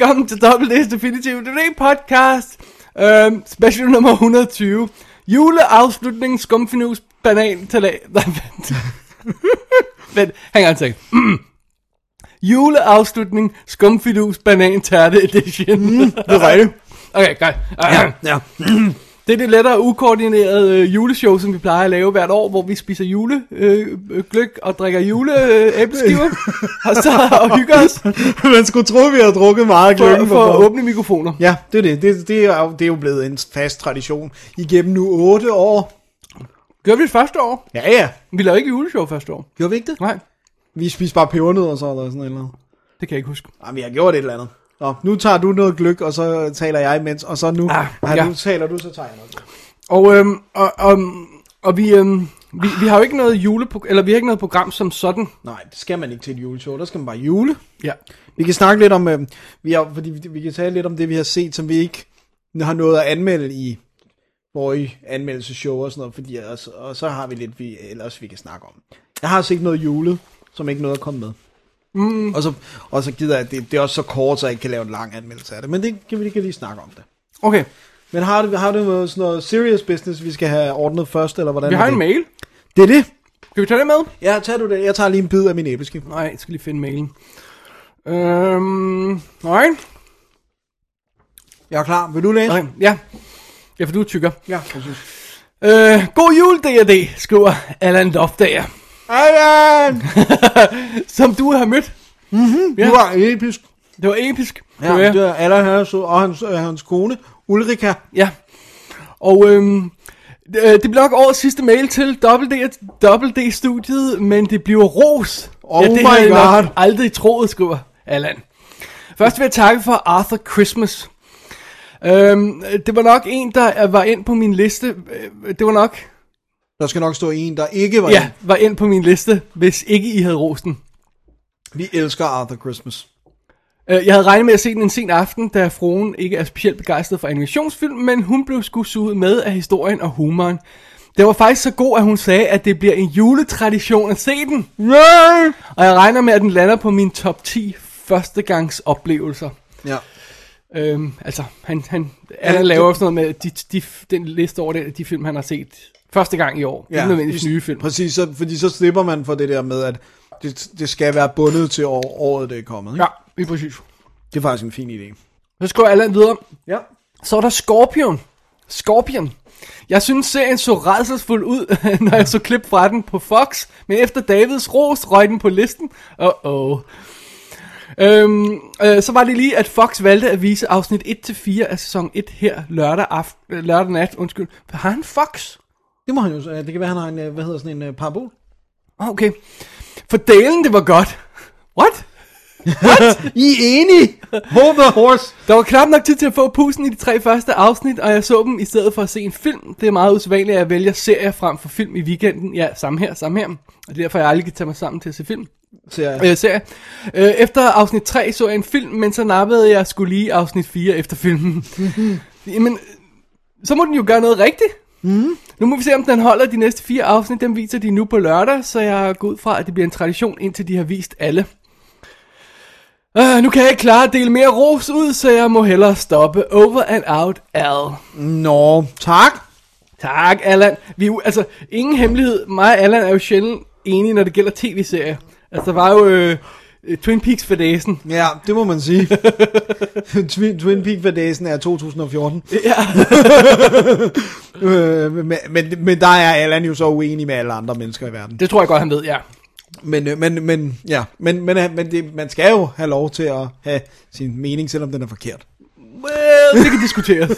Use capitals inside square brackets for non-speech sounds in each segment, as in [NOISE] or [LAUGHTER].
Velkommen til WD's Definitive Today podcast, øhm, special nummer 120. Juleafslutning, skumfinus, banan, talat. [LAUGHS] Nej, vent. [LAUGHS] vent, hang on a second. [CLEARS THROAT] Juleafslutning, skumfidus, banan, tærte edition. Mm, Det er rigtigt. okay, godt. Ja, ja. [CLEARS THROAT] [CLEARS THROAT] Det er det lettere ukoordinerede øh, juleshow, som vi plejer at lave hvert år, hvor vi spiser julegløk øh, gløgg og drikker juleæbleskiver, [LAUGHS] og så og hygger os Man skulle tro, vi havde drukket meget for, gløggen. for at åbne mikrofoner. Ja, det er det. Det, det, er jo, det er jo blevet en fast tradition igennem nu otte år. Gør vi det første år? Ja, ja. Vi lavede ikke juleshow første år. Gjorde vi ikke det? Nej, Vi spiste bare pebernødder så, eller sådan noget. det kan jeg ikke huske. Nej, vi har gjort et eller andet. Nå, nu tager du noget gløk, og så taler jeg imens, og så nu, Ah, ah, ja. nu taler du, så tager jeg noget. Og, øhm, og, og, og vi, øhm, vi, vi har jo ikke noget julepro- eller vi har ikke noget program som sådan. Nej, det skal man ikke til et juleshow, der skal man bare jule. Ja. Vi kan snakke lidt om, øh, vi har, fordi vi, vi kan tale lidt om det, vi har set, som vi ikke har nået at anmelde i forrige anmeldelseshow og sådan noget, fordi ellers, og så har vi lidt, vi ellers vi kan snakke om. Jeg har set noget julet, som ikke noget at komme med. Mm. Og, så, og så gider jeg, det, det er også så kort, så jeg ikke kan lave en lang anmeldelse af det, men det kan vi kan lige snakke om det. Okay, Men har du, har du noget, sådan noget serious business, vi skal have ordnet først, eller hvordan vi har det? en mail. Det er det? Skal vi tage det med? Ja, tager du det. Jeg tager lige en bid af min æbleskive. Nej, jeg skal lige finde mailen. Øhm, nej. Jeg er klar. Vil du læse? Okay, ja. Ja, for du er tykker. Ja, synes. Øh, god jul, D&D, skriver Allan Loftager, Allan! [LAUGHS] som du har mødt. Mm-hmm. Ja. Du var episk. Det var episk. Ja, det var, det er Allan Hørsø og hans, øh, hans kone, Ulrika. ja. Og øhm, øh, det bliver nok årets sidste mail til WD-studiet, men det bliver ros. Oh det my havde jeg nok God. aldrig troet, skriver Allan. Først vil jeg takke for Arthur Christmas. Øhm, det var nok en, der var ind på min liste. Øh, Det var nok, Der skal nok stå en, der ikke var ja, ja. var ind på min liste, hvis ikke I havde rost den. Vi elsker Arthur Christmas. Øh, Jeg havde regnet med at se den en sen aften, da fruen ikke er specielt begejstret for animationsfilm, men hun blev suget med af historien og humoren. Det var faktisk så god, at hun sagde, at det bliver en juletradition at se den. Yeah! Og jeg regner med, at den lander på min top 10 førstegangs oplevelser. Ja. Øhm, altså, han, han, han det- laver sådan noget med de, de, den liste over det, de film, han har set første gang i år. Ja, ikke nødvendigvis nye film. Præcis, så, fordi så slipper man for det der med, at det, det skal være bundet til år, året, det er kommet. Ikke? Ja, lige præcis. Det er faktisk en fin idé. Så skal jeg alle videre. Ja. Så er der Scorpion. Scorpion. Jeg synes serien så redselsfuld ud, [LAUGHS] når jeg så klip fra den på Fox, men efter Davids ros røg den på listen. Uh-oh. Øhm, øh, så var det lige, at Fox valgte at vise afsnit 1-4 af sæson 1 her lørdag, aften, lørdag nat. Undskyld. Har han Fox? Det må han jo Det kan være, han har en, øh, hvad hedder sådan en uh, parabol. Ah, Okay. For delen, det var godt. What? I er enige! Hold the horse! Der var knap nok tid til at få pusen i de tre første afsnit, og jeg så dem i stedet for at se en film. Det er meget usædvanligt, at jeg vælger serier frem for film i weekenden. Ja, samme her, samme her. Og er derfor, jeg aldrig kan tage mig sammen til at se film. Jeg, Øh, serie. Øh, efter afsnit 3 så jeg en film, men så nappede jeg skulle lige afsnit 4 efter filmen. [LAUGHS] Jamen, så må den jo gøre noget rigtigt. Mm. Nu må vi se, om den holder de næste fire afsnit. Dem viser de nu på lørdag, så jeg går ud fra, at det bliver en tradition, indtil de har vist alle. Uh, nu kan jeg ikke klare at dele mere ros ud, så jeg må hellere stoppe. Over and out, Al. Nå, tak. Tak, Allan. Vi, er jo- altså, ingen hemmelighed. Mig og Allan er jo sjældent enige, når det gælder tv-serier. Altså, der var jo øh, Twin Peaks for dagen. Ja, det må man sige. [LAUGHS] Twin, Twin Peak Fadasen er 2014. Ja. [LAUGHS] Øh, men, men, men der er Allan jo så uenig med alle andre mennesker i verden. Det tror jeg godt, han ved, ja. Men, øh, men, men, ja, men, men, men det, man skal jo have lov til at have sin mening, selvom den er forkert. Well, det kan diskuteres.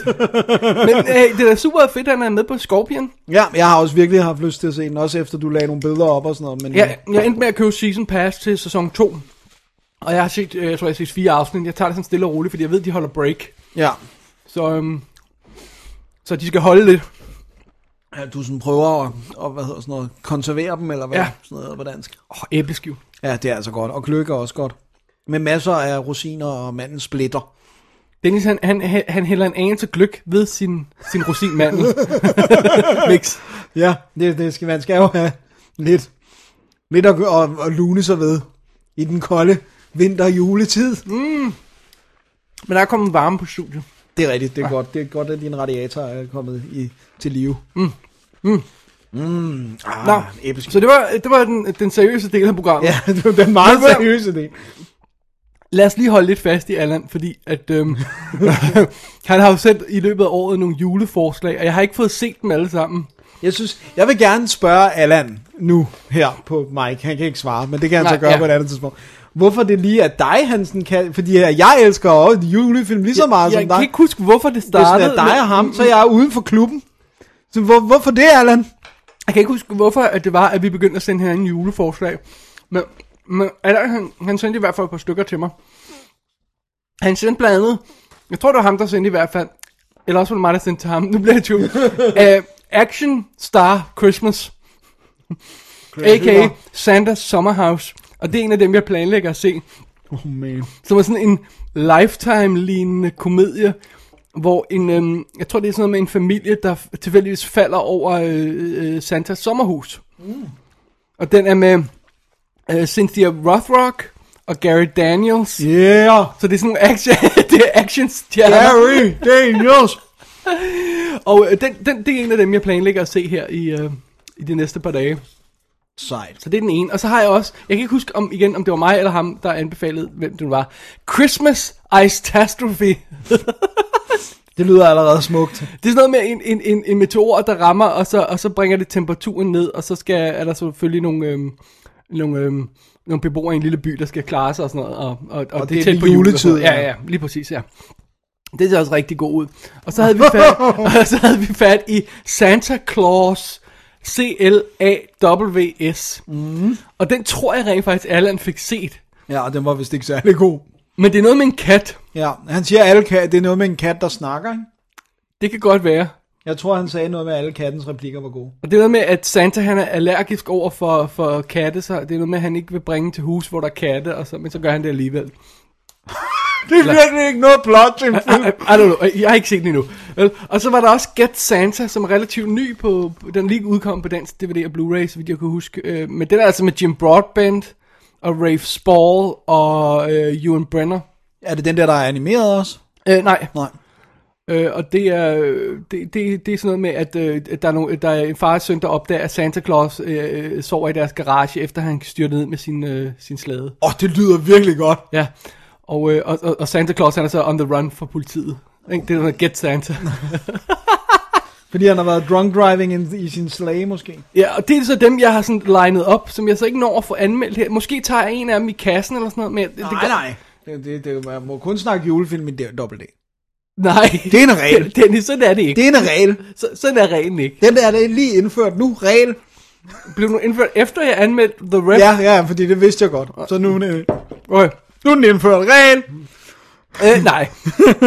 [LAUGHS] Men hey, det er super fedt, at han er med på Scorpion. Ja, jeg har også virkelig haft lyst til at se den, også efter du lagde nogle billeder op og sådan noget. Men, Ja, jeg endte med at købe Season Pass til sæson 2. Og jeg har set, øh, jeg tror, jeg har set fire afsnit. Jeg tager det sådan stille og roligt, fordi jeg ved, de holder break. ja. Så, øhm, så de skal holde lidt. ja, du sådan prøver at, og, hvad hedder sådan noget, konservere dem, eller hvad Ja. sådan noget på dansk. Åh, oh, æbleskiv. Ja, det er altså godt. Og er også godt. Med masser af rosiner og mandens splitter. Dennis, han, han, han hælder en anelse gløk ved sin, sin rosinmandel. [LAUGHS] Mix. Ja, det, det skal, man skal jo have lidt, lidt at, at, at lune sig ved i den kolde vinter- og juletid. Mm. Men der er kommet varme på studiet. Det er rigtigt, det er godt. Det er godt, at din radiator er kommet i, til live. Mm. Mm. Ah, Nå, episk. Så det var, det var den, den seriøse del af programmet. Ja, det var den meget [LAUGHS] seriøse del. Lad os lige holde lidt fast i Allan, fordi at, øhm, [LAUGHS] han har jo sendt i løbet af året nogle juleforslag, og jeg har ikke fået set dem alle sammen. Jeg synes, jeg vil gerne spørge Allan nu her på Mike. Han kan ikke svare, men det kan han Nej, så gøre ja. på et andet tidspunkt. Hvorfor det lige er dig, Hansen, kan, fordi jeg elsker også julefilm lige så meget jeg som dig. kan ikke huske, hvorfor det Hvis det startede. er dig og ham, så er jeg uden for klubben. Så hvor, hvorfor det, Allan? Jeg kan ikke huske, hvorfor at det var, at vi begyndte at sende hinanden juleforslag. Men, men Allan, han, han sendte i hvert fald et par stykker til mig. Han sendte blandt andet, jeg tror det var ham, der sendte i hvert fald, eller også var det mig, der sendte til ham, nu bliver jeg tvivl. uh, [LAUGHS] Action Star Christmas, a.k.a. Santa's Summerhouse. Og det er en af dem, jeg planlægger at se. Oh, man. Som er sådan en Lifetime-lignende komedie, hvor en, øhm, jeg tror det er sådan noget med en familie, der tilfældigvis falder over øh, øh, Santas sommerhus. Mm. Og den er med øh, Cynthia Rothrock og Gary Daniels. Yeah, Så det er sådan nogle action, [LAUGHS] det er action stjerner. Gary Daniels. Og øh, den, den, det er en af dem, jeg planlægger at se her i, øh, i de næste par dage. Sejt. Så det er den ene. Og så har jeg også, jeg kan ikke huske om igen, om det var mig eller ham, der anbefalede, hvem det var. Christmas Ice-tastrophe. [LAUGHS] Det lyder allerede smukt. Det er sådan noget med en, en, en, en meteor, der rammer, og så, og så bringer det temperaturen ned, og så skal, er der selvfølgelig nogle, øhm, nogle, øhm, nogle beboere i en lille by, der skal klare sig og sådan noget. Og, og, og, Og det er tæt på juletid. Ja, ja. lige præcis, ja. Det ser også rigtig god ud. Og så havde vi fat, [LAUGHS] og så havde vi fat i Santa Claus C-L-A-W-S. Mm. Og den tror jeg rent faktisk, Allan fik set. Ja, og den var vist ikke særlig god. Men det er noget med en kat. Ja, han siger, alle kat, det er noget med en kat, der snakker. Ikke? Det kan godt være. Jeg tror, han sagde noget med, at alle kattens replikker var gode. Og det er noget med, at Santa han er allergisk over for, for katte, så det er noget med, at han ikke vil bringe til hus, hvor der er katte, og så, men så gør han det alligevel. Det er virkelig ikke noget plot til en film. I, I don't know, jeg har ikke set den endnu. Vel? Og så var der også Get Santa, som er relativt ny på, den lige udkom på dansk DVD og Blu-ray, så vidt jeg kan huske. Øh, men den er altså med Jim Broadbent, og Rafe Spall, og øh, Ewan Brenner. Er det den der, der er animeret også? Øh, nej, Nej. Øh, og det er, øh, det, det, det er sådan noget med, at, øh, at der, er no, der er en far og søn, der opdager, at Santa Claus øh, sover i deres garage, efter han styrte ned med sin, øh, sin slæde. Åh, oh, det lyder virkelig godt. Ja, og, øh, og, og, Santa Claus han er så on the run for politiet. Ikke? Det er noget Get Santa. [LAUGHS] Fordi han har været drunk driving in, i sin slage, måske. ja, og det er så dem, jeg har sådan legnet op, som jeg så ikke når at få anmeldt her. Måske tager jeg en af dem i kassen eller sådan noget. Men det, det, Nej, nej. Det, det, det, man må kun snakke julefilm i det- dobbelt D. Nej, Det er en regel. [LAUGHS] Dennis, sådan er det ikke. Det er en regel. Så, sådan er reglen ikke. Den der, det er lige indført nu. Regel. Blev nu indført efter jeg anmeldte The Rep? Ja, ja, fordi det vidste jeg godt. Så nu, det- Okay. Nu er den indført. Regel. Øh, nej.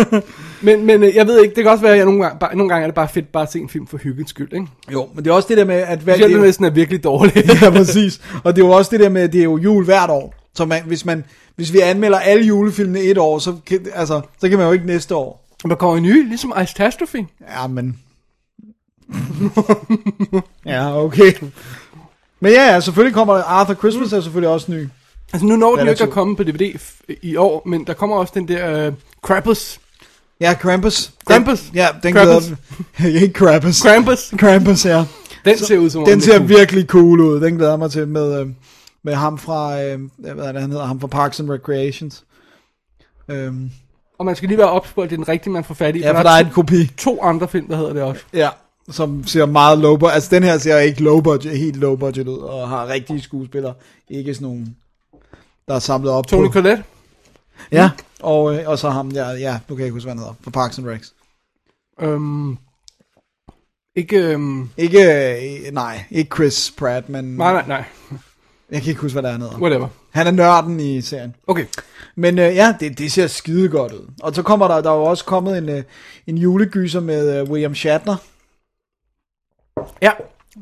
[LAUGHS] men, men øh, jeg ved ikke, det kan også være, at jeg nogle gange, bare, nogle gange er det bare fedt bare at se en film for hyggens skyld, ikke? Jo, men det er også det der med, at... Det, næsten er virkelig dårlig. [LAUGHS] ja, præcis. Og det er jo også det der med, at det er jo jul hvert år. Så man, hvis, man, hvis vi anmelder alle julefilmene et år, så kan, altså, så kan man jo ikke næste år. Der kommer en ny, ligesom Ice Tastrophe. Ja, men... [LAUGHS] ja, okay. Men ja, ja, selvfølgelig kommer Arthur Christmas er selvfølgelig også ny. Altså nu når den jo ikke at komme på DVD f- i år, men der kommer også den der uh, Krampus. Ja, Krampus. Krampus. Den, ja, den Krampus. glæder [LAUGHS] Ikke Krampus. Krampus. Krampus, ja. Den ser ud som om Den er ser cool. virkelig cool ud. Den glæder mig til med, øh, med ham fra, øh, hvad er det, han hedder, ham fra Parks and Recreations. Øhm, Og man skal lige være ops på, at det er den rigtige, man får fat i. ja, for der er en kopi. to andre film, der hedder det også. Ja, som ser meget low budget. Altså den her ser ikke low budget, helt low budget ud, og har rigtige skuespillere. Ikke sådan nogle, der er samlet op Tony på. Collette. Ja, og, øh, og så ham der, ja, nu kan jeg ikke huske, hvad han hedder, fra Parks and Recs. Øhm, ikke, øhm, Ikke, øh, nej, ikke Chris Pratt, men nej, nej, nej. jeg kan ikke huske, hvad der er hedder. Whatever. Han er nørden i serien. Okay. Men øh, ja, det, det ser skide godt ud. Og så kommer der, der er jo også kommet en, øh, en julegyser med øh, William Shatner. Ja,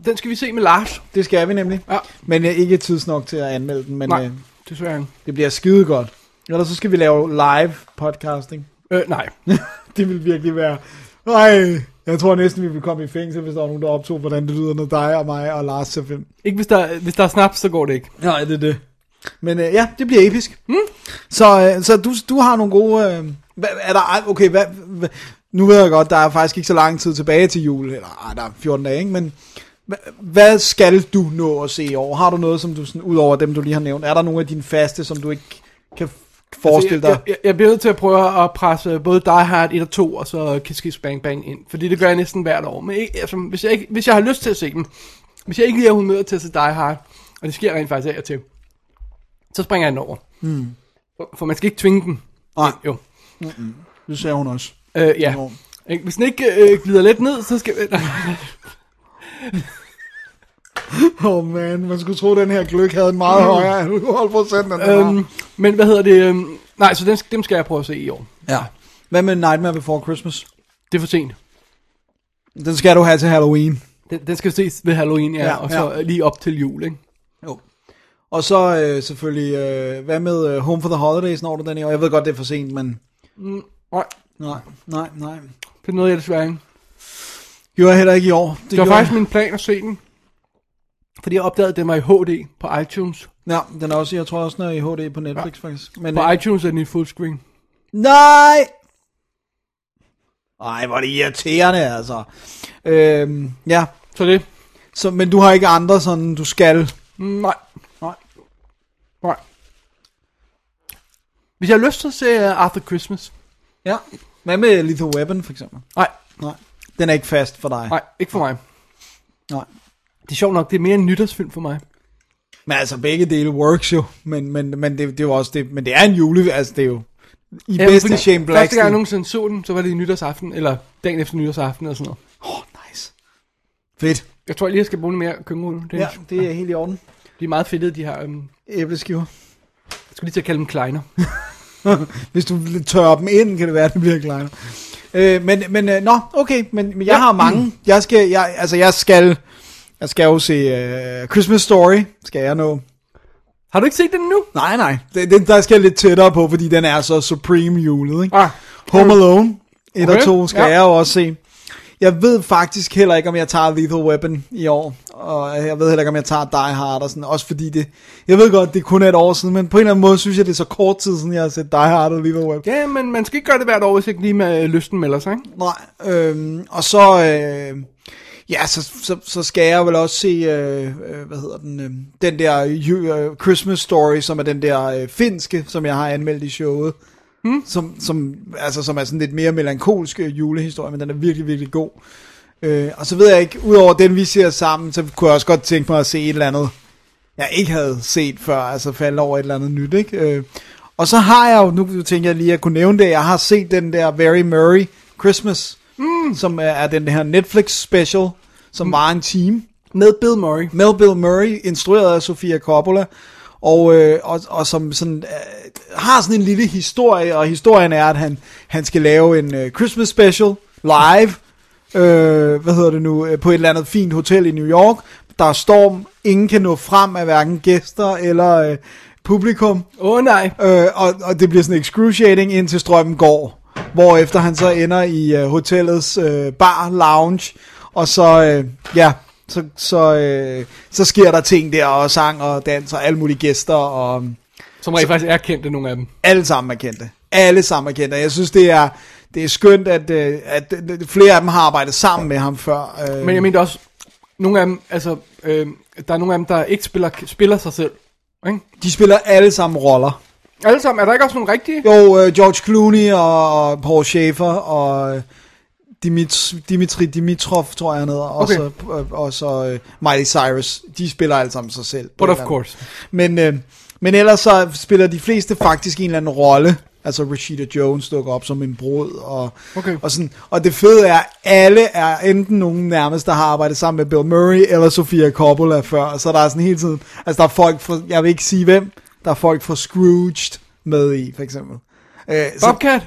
den skal vi se med Lars. Det skal vi nemlig. Ja. Men øh, ikke tids nok til at anmelde den, men Nej, øh, desværre. det bliver skide godt. Ellers så skal vi lave live podcasting. Øh, nej. [LAUGHS] det vil virkelig være... Ej, jeg tror næsten, vi vil komme i fængsel, hvis der var nogen, der optog, hvordan det lyder, når dig og mig og Lars ser film. Ikke hvis der, hvis der er snaps, så går det ikke. Nej, det er det. Men øh, ja, det bliver episk. Mm. Så, øh, så du, du har nogle gode, øh, Hvad, er der, okay, hvad, hvad, nu ved jeg godt, der er faktisk ikke så lang tid tilbage til jul, eller ej, der er 14 dage, ikke? men hvad, skal du nå at se i år? Har du noget, som du, sådan, ud over dem, du lige har nævnt, er der nogle af dine faste, som du ikke kan forestille dig? Altså, jeg, jeg, jeg bliver nødt til at prøve at presse både Die Hard 1 og 2, og så Kiss Bang Bang ind. Fordi det gør jeg næsten hvert år. Men ikke, altså, hvis, jeg ikke, hvis jeg har lyst til at se dem, hvis jeg ikke lige har humør til at se Die Hard, og det sker rent faktisk af og til, så springer jeg den over. Hmm. For, for man skal ikke tvinge den. Nej, Jo. det ser hun også. Øh, ja. Hvis den ikke øh, glider lidt ned, så skal... [LAUGHS] [LAUGHS] Åh oh man, man skulle tro, at den her gløk havde en meget højere alkoholprocent, end den øhm, men hvad hedder det? Øhm, nej, så den, dem skal jeg prøve at se i år. Ja. Hvad med Nightmare Before Christmas? Det er for sent. Den skal du have til Halloween. Den, den skal ses ved Halloween, ja, Ja, og så ja. lige op til jul, ikke? Jo. Og så øh, selvfølgelig, øh, hvad med øh, Home for the Holidays, når du den i år? Jeg ved godt, det er for sent, men Nej, nej, nej, nej. det er noget, jeg desværre ikke. Gjorde jeg heller ikke i år. Det, Det var faktisk min plan at se den. Fordi jeg opdagede, at den var i HD på iTunes. Ja, den er også, jeg tror også, den er i HD på Netflix ja. faktisk. Men, På øh, iTunes er den i fullscreen. Nej! Ej, hvor er det irriterende, altså. Øhm, ja, Så det? så, men du har ikke andre sådan, du skal. Nej. Nej. Nej. Hvis jeg har lyst til at se uh, Arthur Christmas. Ja. Hvad med Lethal Weapon, for eksempel? Nej, Nej. Den er ikke fast for dig. nej, ikke for mig. Nej. Det er sjovt nok, det er mere en nytårsfilm for mig. Men altså, begge dele works jo. Men, men, men det, det er jo også det. Men det er en jule, altså det er jo... I Ja, bedste Shane Black. Første gang jeg nogensinde så den, så var det i nytårsaften, eller dagen efter nytårsaften og sådan noget. Åh, oh, nice. Fedt. Jeg tror jeg lige, jeg skal bruge mere køkkenrulle. Det, Ja, ja. det er helt i orden. De er meget fedtede, de her. Um, Æbleskiver. jeg skulle lige til at kalde dem kleiner. [LAUGHS] Hvis du tørrer dem ind, kan det være, at det bliver kleinere. Øh, men, men, øh, nå, okay, men, men jeg Ja. har mange. Jeg skal, jeg, altså jeg skal, jeg skal jo se uh, Christmas Story, skal jeg nå. Har du ikke set den nu? Nej, nej, det, det, der skal jeg lidt tættere på, fordi den er så supreme julet, ikke? Ah, Home Alone 1 okay. og 2 skal ja. jeg jo også se. Jeg ved faktisk heller ikke, om jeg tager Lethal Weapon i år. Og jeg ved heller ikke, om jeg tager Die Hard og sådan. Også fordi det... Jeg ved godt, det er kun et år siden, men på en eller anden måde synes jeg, det er så kort tid siden, jeg har set Die Hard Weapon. ja, men man skal ikke gøre det hvert år, hvis ikke lige med øh, lysten melder sig, ikke? Nej, øhm, og så... Øh, ja, så, så, så skal jeg vel også se... Øh, øh, hvad hedder den? Øh, den der øh, Christmas Story, som er den der øh, finske, som jeg har anmeldt i showet. Hmm? Som, som, altså, som er sådan lidt mere melankolsk øh, julehistorie, men den er virkelig, virkelig god. Øh, og så ved jeg ikke, udover den vi ser sammen, så kunne jeg også godt tænke mig at se et eller andet, jeg ikke havde set før, altså falde over et eller andet nyt, ikke? Øh, og så har jeg jo, nu tænker jeg lige, at jeg kunne nævne det, jeg har set den der Very Murray Christmas, mm. som er, den her Netflix special, som mm. var en time. Med Bill Murray. Mel Bill Murray, instrueret af Sofia Coppola, og, øh, og, og som sådan, øh, har sådan en lille historie, og historien er, at han, han skal lave en øh, Christmas special live, øh, hvad hedder det nu, øh, på et eller andet fint hotel i New York. Der er storm, ingen kan nå frem af hverken gæster eller øh, publikum, Åh oh, nej. øh, og, og det bliver sådan excruciating indtil strømmen går. Hvorefter han så ender i øh, hotellets øh, bar lounge, og så, øh, ja, så, så, øh, så sker der ting der, og sang og dans og alle mulige gæster, og Som rent faktisk er kendte, nogle af dem. alle sammen er kendte. Alle sammen er kendte. Jeg synes, det er, det er skønt, at, øh, at øh, flere af dem har arbejdet sammen med ham før. Øh, Men jeg mener også, nogle af dem, altså, øh, der er nogle af dem, der ikke spiller, spiller sig selv. Ikke? De spiller alle sammen roller. Alle sammen, er der ikke også nogle rigtige? Jo, øh, George Clooney og, og Paul Schaefer og Dimitri, Dimitri Dimitrov, tror jeg han hedder, og Okay. så, øh, og så øh, Miley Cyrus. De spiller alle sammen sig selv. But of course. Men, øh, men ellers så spiller de fleste faktisk en eller anden rolle. Altså Rashida Jones dukker op som en brud. Og, Okay. og, sådan, og det fede er, at alle er enten nogen nærmest, der har arbejdet sammen med Bill Murray eller Sofia Coppola før. Så der er sådan hele tiden, altså der er folk fra, jeg vil ikke sige hvem, der er folk fra Scrooged med i, for eksempel. Øh, så, Bobcat?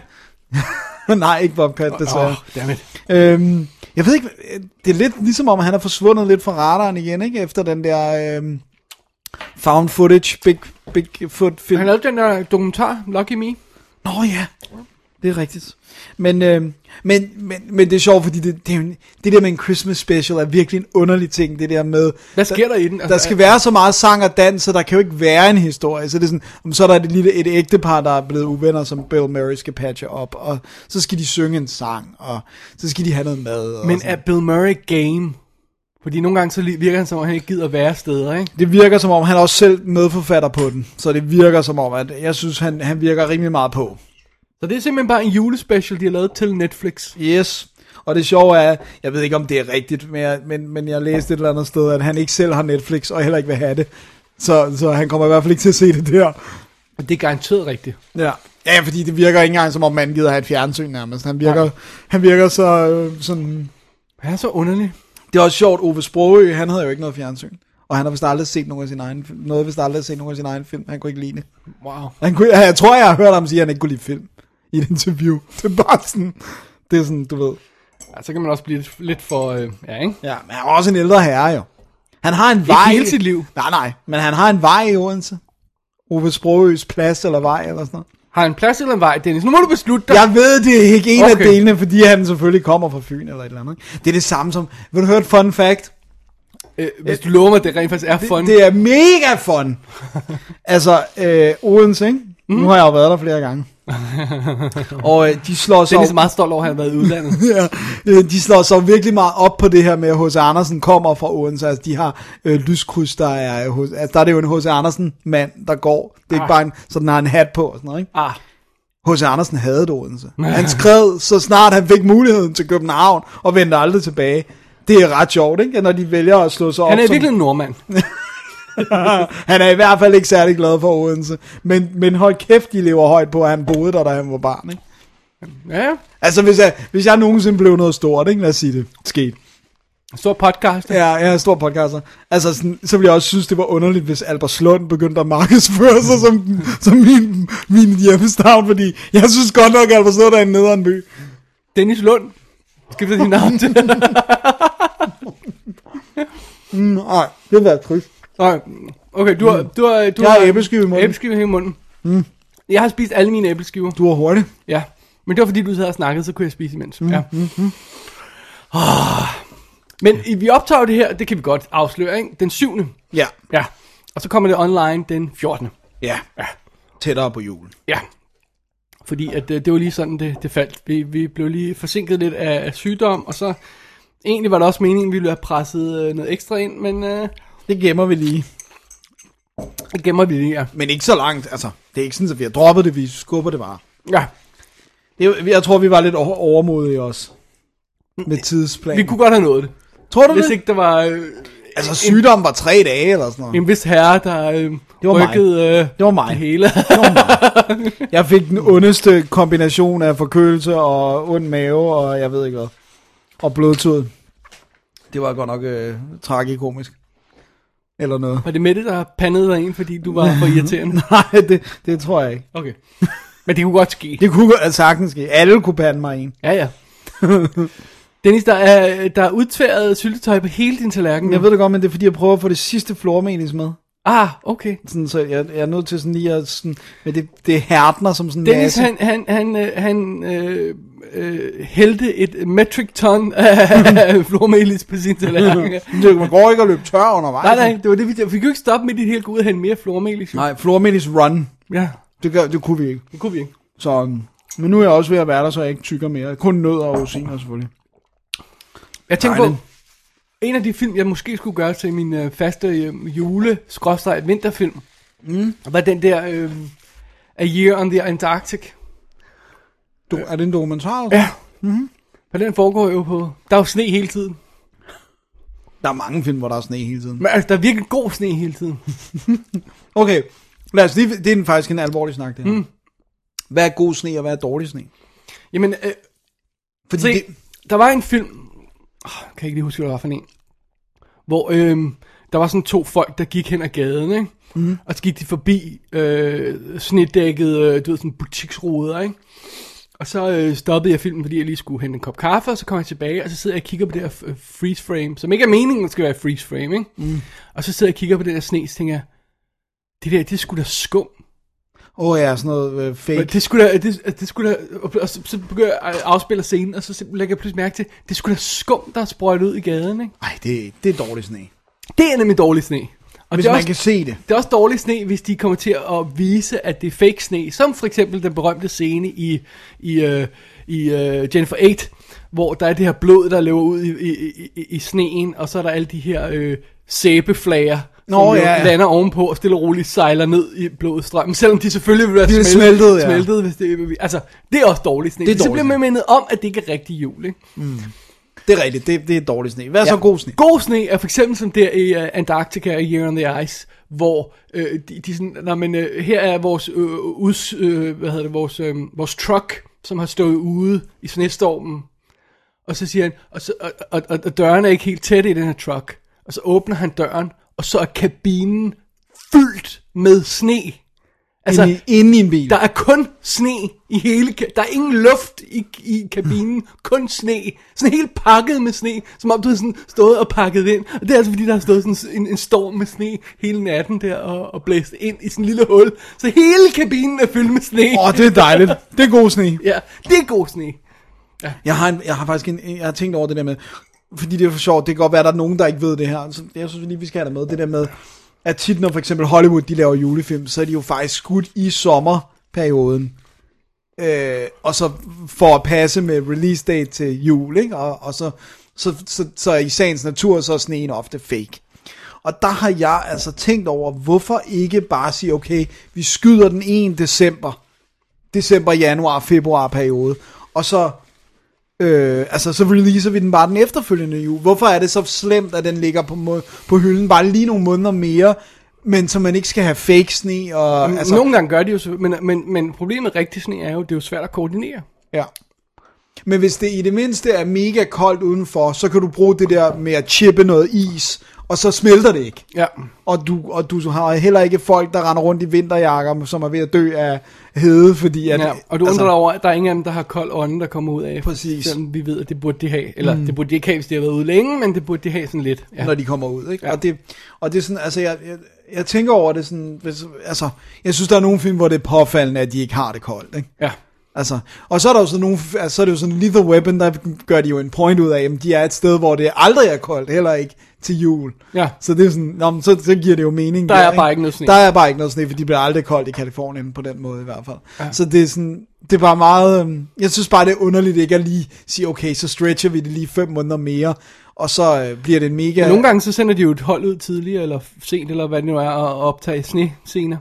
[LAUGHS] nej, ikke Bobcat, desværre. Åh, oh, dammit. Øhm, jeg ved ikke, det er lidt ligesom om, han er forsvundet lidt fra radaren igen, ikke? Efter den der øhm, found footage, big, Bigfoot film. Han lavede den der dokumentar, Lucky Me. Nå ja. det er rigtigt. Men, øh, men, men, men det er sjovt, fordi det, det, er jo en- det der med en Christmas special er virkelig en underlig ting, det der med... Hvad sker der i den? Altså, Der skal være så meget sang og dans, så der kan jo ikke være en historie. Så det er sådan, om så er der et lille et ægtepar, der er blevet uvenner, som Bill Murray skal patche op, og så skal de synge en sang, og så skal de have noget mad. Og Men sådan. er Bill Murray game? Fordi nogle gange så virker han som om, han ikke gider være steder, ikke? Det virker som om, han er også selv medforfatter på den, så det virker som om, at jeg synes, han, han virker rimelig meget på. Så det er simpelthen bare en julespecial, de har lavet til Netflix. Yes. Og det sjove er, jeg ved ikke om det er rigtigt, men jeg, men, men jeg læste et eller andet sted, at han ikke selv har Netflix, og heller ikke vil have det. Så, så han kommer i hvert fald ikke til at se det der. Det er garanteret rigtigt. Ja. Ja, fordi det virker ikke engang, som om man gider have et fjernsyn nærmest. Han virker, han virker så øh, sådan... Han er så underlig. Det er også sjovt, Ove Sprogø, han havde jo ikke noget fjernsyn. Og han har vist aldrig set nogen af sine egne, noget vist aldrig set nogen af sine egne film. Han kunne ikke lide det. Wow. Han kunne, jeg tror, jeg har hørt ham sige, at han ikke kunne lide film i et interview. Det er bare sådan, det er sådan, du ved. Ja, så kan man også blive lidt, for... Øh, ja, ikke? Ja, men han er også en ældre herre jo. Han har en vej. hele sit liv. Nej, nej, men han har en vej i Odense. Ove Sprogøs plads eller vej eller sådan noget. Har han plads eller en vej, Dennis? Nu må du beslutte dig. Jeg ved det ikke en okay. Af delene, fordi han selvfølgelig kommer fra Fyn eller et eller andet. Det er det samme som, vil du høre et fun fact? Øh, hvis du lover mig, at det rent faktisk er fun. Det er mega fun. [LAUGHS] altså, øh, Odense, ikke? Mm. Nu har jeg jo været der flere gange. [LAUGHS] og øh, de slår sig Dennis er meget stolt over, at han har været i udlandet. [LAUGHS] ja, øh, de slår så virkelig meget op på det her med, at H.C. Andersen kommer fra Odense. Altså, de har øh, lyskryds, der er, øh, hos- altså, der er det jo en H.C. Andersen-mand, der går. Det er ikke Ah. bare en, så den har en hat på og sådan noget, ikke? ah, H.C. Andersen havde det Odense. [LAUGHS] Han skrev, så snart han fik muligheden til København, og vendte aldrig tilbage. Det er ret sjovt, ikke? Når de vælger at slå sig op han er som... virkelig en nordmand. [LAUGHS] han er i hvert fald ikke særlig glad for Odense. Men, men hold kæft, de lever højt på, at han boede der, da han var barn, ikke? Ja, Altså, hvis jeg, hvis jeg nogensinde blev noget stort, ikke? Lad os sige det. Sket. stor podcast. Ja, er stor podcaster. Altså, sådan, så ville jeg også synes, det var underligt, hvis Albertslund begyndte at markedsføre sig som, som min, min hjemmestavn, fordi jeg synes godt nok, at Albertslund er en nederen by. Dennis Lund. Skifter dit navn til. [LAUGHS] Mm, nej, det ville være trist. Nej, okay, du har... Du har, du Jeg har æbleskive i munden. Æbleskive i munden. Mm. Jeg har spist alle mine æbleskiver. Du var hurtig. Ja. Men det var fordi, du sad og snakkede, så kunne jeg spise imens. Mm. Ja. Oh. Men vi optager det her, det kan vi godt afsløre, ikke? Den 7. Ja. Ja. Og så kommer det online den 14. Ja. Ja. Tættere på julen. Ja. Fordi at det, det var lige sådan, det, det faldt. Vi, vi blev lige forsinket lidt af, af sygdom, og så... Egentlig var det også meningen, at vi ville have presset øh, noget ekstra ind, men øh, Det gemmer vi lige. det gemmer vi lige, ja. Men ikke så langt, altså. Det er ikke sådan, at vi har droppet det, vi skubber det bare. Ja, Det, jeg tror, vi var lidt over- overmodige også. Med tidsplan. vi kunne godt have nået det. tror du Hvis det? ikke der var øh, Altså, sygdom var tre dage eller sådan noget. en vis herre, der øh, var mig. rykkede øh, Det var mig. det hele. Jeg fik den ondeste kombination af forkølelse og ond mave, og jeg ved ikke hvad. Og blodtud. Det var godt nok øh, tragikomisk. Eller noget. var det Mette, der pandede dig ind, fordi du var for [LAUGHS] irriterende? Nej, det, det tror jeg ikke. Okay. Men det kunne godt ske. Det kunne godt sagtens ske. Alle kunne pande mig en. Ja, ja. [LAUGHS] Dennis, der er, der er udtværet syltetøj på hele din tallerken. Jeg ved det godt, men det er fordi, jeg prøver at få det sidste flormelis med. Ah, okay. Sådan, så jeg, jeg er nødt til sådan lige at... Sådan, men det, det hærdner som sådan en Dennis, masse. han, han, han, øh, han øh, øh, hældte et metric ton af [LAUGHS] flormelis på sin tallerken. [LAUGHS] Det, man går ikke og løbe tør undervejs. nej, nej, det var det, vi vi jo ikke stoppe med det hele, gå ud og hente mere flormelis. Nej, flormelis run. Ja, Det, gør, det kunne vi ikke. det kunne vi ikke. Så, um, men nu er jeg også ved at være der, så jeg ikke tykker mere. Kun nødder og rosiner selvfølgelig. Jeg tænker på. En af de film, jeg måske skulle gøre til min øh, faste øh, jule vinterfilm, mm. var den der øh, A Year on the Antarctic. Du, er det en dokumentar? Ja. Mm-hmm. For den foregår jo på... Der er jo sne hele tiden. Der er mange film, hvor der er sne hele tiden. Men altså, der er virkelig god sne hele tiden. [LAUGHS] Okay, lad os lige, det er faktisk en alvorlig snak, det her. Mm. Hvad er god sne, og hvad er dårlig sne? Jamen, øh, Fordi se, det, der var en film... Oh, kan jeg ikke lige huske, hvad det var for en. Hvor øh, der var sådan to folk, der gik hen ad gaden, ikke? Mm. Og så gik de forbi øh, snedækket, øh, du ved, sådan butiksruder, ikke? Og så øh, stoppede jeg filmen, fordi jeg lige skulle hente en kop kaffe, og så kom jeg tilbage, og så sidder jeg og kigger på det her øh, freeze frame, som ikke er meningen, at det skal være freeze frame, ikke? Mm. Og så sidder jeg og kigger på det der sne, så tænker det der, det er sgu da skum. Åh oh, ja, sådan noget øh, fake. Men det skulle da, det, det skulle da, og så, så begynder jeg at afspille scenen, og så lægger jeg pludselig mærke til, det skulle da skum, der er sprøjtet ud i gaden, ikke? Nej, det, det er dårlig sne. Det er nemlig dårlig sne. Og Hvis det er, man også, kan se det. det er også dårlig sne, hvis de kommer til at vise, at det er fake sne. Som for eksempel den berømte scene i, i, uh, i uh, Jennifer 8, hvor der er det her blod, der løber ud i, i, i, i sneen, og så er der alle de her øh, sæbeflager, Nå, som ja, ja. lander ovenpå og stille og roligt sejler ned i blodstrømmen, selvom de selvfølgelig vil være smeltet, smeltet, ja. smeltet hvis det, altså, det er også dårligt sne. Det er så dårlig bliver man mindet om, at det ikke er rigtig jul, ikke? Det er rigtigt, det, det er dårlig sne. Hvad er så god sne? God sne er for eksempel som der i uh, Antarctica og Year on the Ice, hvor øh, de, de sådan, når man, øh, her er vores, øh, uds, øh, hvad hedder det, vores, øh, vores truck, som har stået ude i snestormen, og så siger han, og, så, og, og, og, og døren er ikke helt tæt i den her truck, og så åbner han døren, og så er kabinen fyldt med sne. Altså, inde, i, inde i en bil. der er kun sne i hele, der er ingen luft i, i kabinen, kun sne. Sådan helt pakket med sne, som om du har sådan stået og pakket ind. Og det er altså fordi, der har stået sådan en, en storm med sne hele natten der og, og blæst ind i sådan en lille hul. Så hele kabinen er fyldt med sne. Åh, oh, det er dejligt. Det er god sne. Ja, det er god sne. Jeg har, en, jeg har faktisk en, jeg har tænkt over det der med, fordi det er for sjovt, det kan godt være, at der er nogen, der ikke ved det her. Så jeg synes lige, vi skal have det med. Det der med, at tit når for eksempel Hollywood, de laver julefilm, så er de jo faktisk skudt i sommerperioden. Øh, og så for at passe med release date til jul, ikke? Og, og så, så, så, så i sagens natur, så er sneen ofte fake. Og der har jeg altså tænkt over, hvorfor ikke bare sige, okay, vi skyder den 1. december, december, januar, februar periode, og så Øh, altså, så releaser vi den bare den efterfølgende jul. Hvorfor er det så slemt, at den ligger på, må- på hylden bare lige nogle måneder mere, men så man ikke skal have fake sne? Og, Altså, altså, Nogle gange gør de jo så, men, men, men problemet med rigtig sne er jo, det er jo svært at koordinere. ja. Men hvis det i det mindste er mega koldt udenfor, så kan du bruge det der med at chippe noget is, og så smelter det ikke. Ja. Og du, og du har heller ikke folk, der render rundt i vinterjakker, som er ved at dø af hede, fordi at... Ja, og du undrer dig over, at der er ingen af dem, der har kold ånde, der kommer ud af. Præcis. Selvom vi ved, at det burde de have. Eller mm. det burde de ikke have, hvis de har været ude længe, men det burde de have sådan lidt. Ja. når de kommer ud, ikke? Ja. Og, det, og det er sådan, altså, jeg, jeg, jeg tænker over det sådan, hvis, altså, jeg synes, der er nogle film, hvor det er påfaldende, at de ikke har det koldt, ikke? ja. Altså, og så er der jo sådan nogle, altså, så er det jo sådan Lethal Weapon, der gør de jo en point ud af, at de er et sted, hvor det aldrig er koldt, heller ikke til jul. Ja. Så det er sådan, nå, men så, så giver det jo mening. Der er bare ikke noget sne. Der er bare ikke noget sne, for de bliver aldrig koldt i Kalifornien på den måde i hvert fald. Ja. Så det er sådan, det er bare meget, øhm, jeg synes bare, det er underligt ikke at lige sige, okay, så stretcher vi det lige fem måneder mere, og så øh, bliver det en mega... Nogle gange så sender de jo et hold ud tidligere, eller sent, eller hvad det nu er, og optage sne-scener.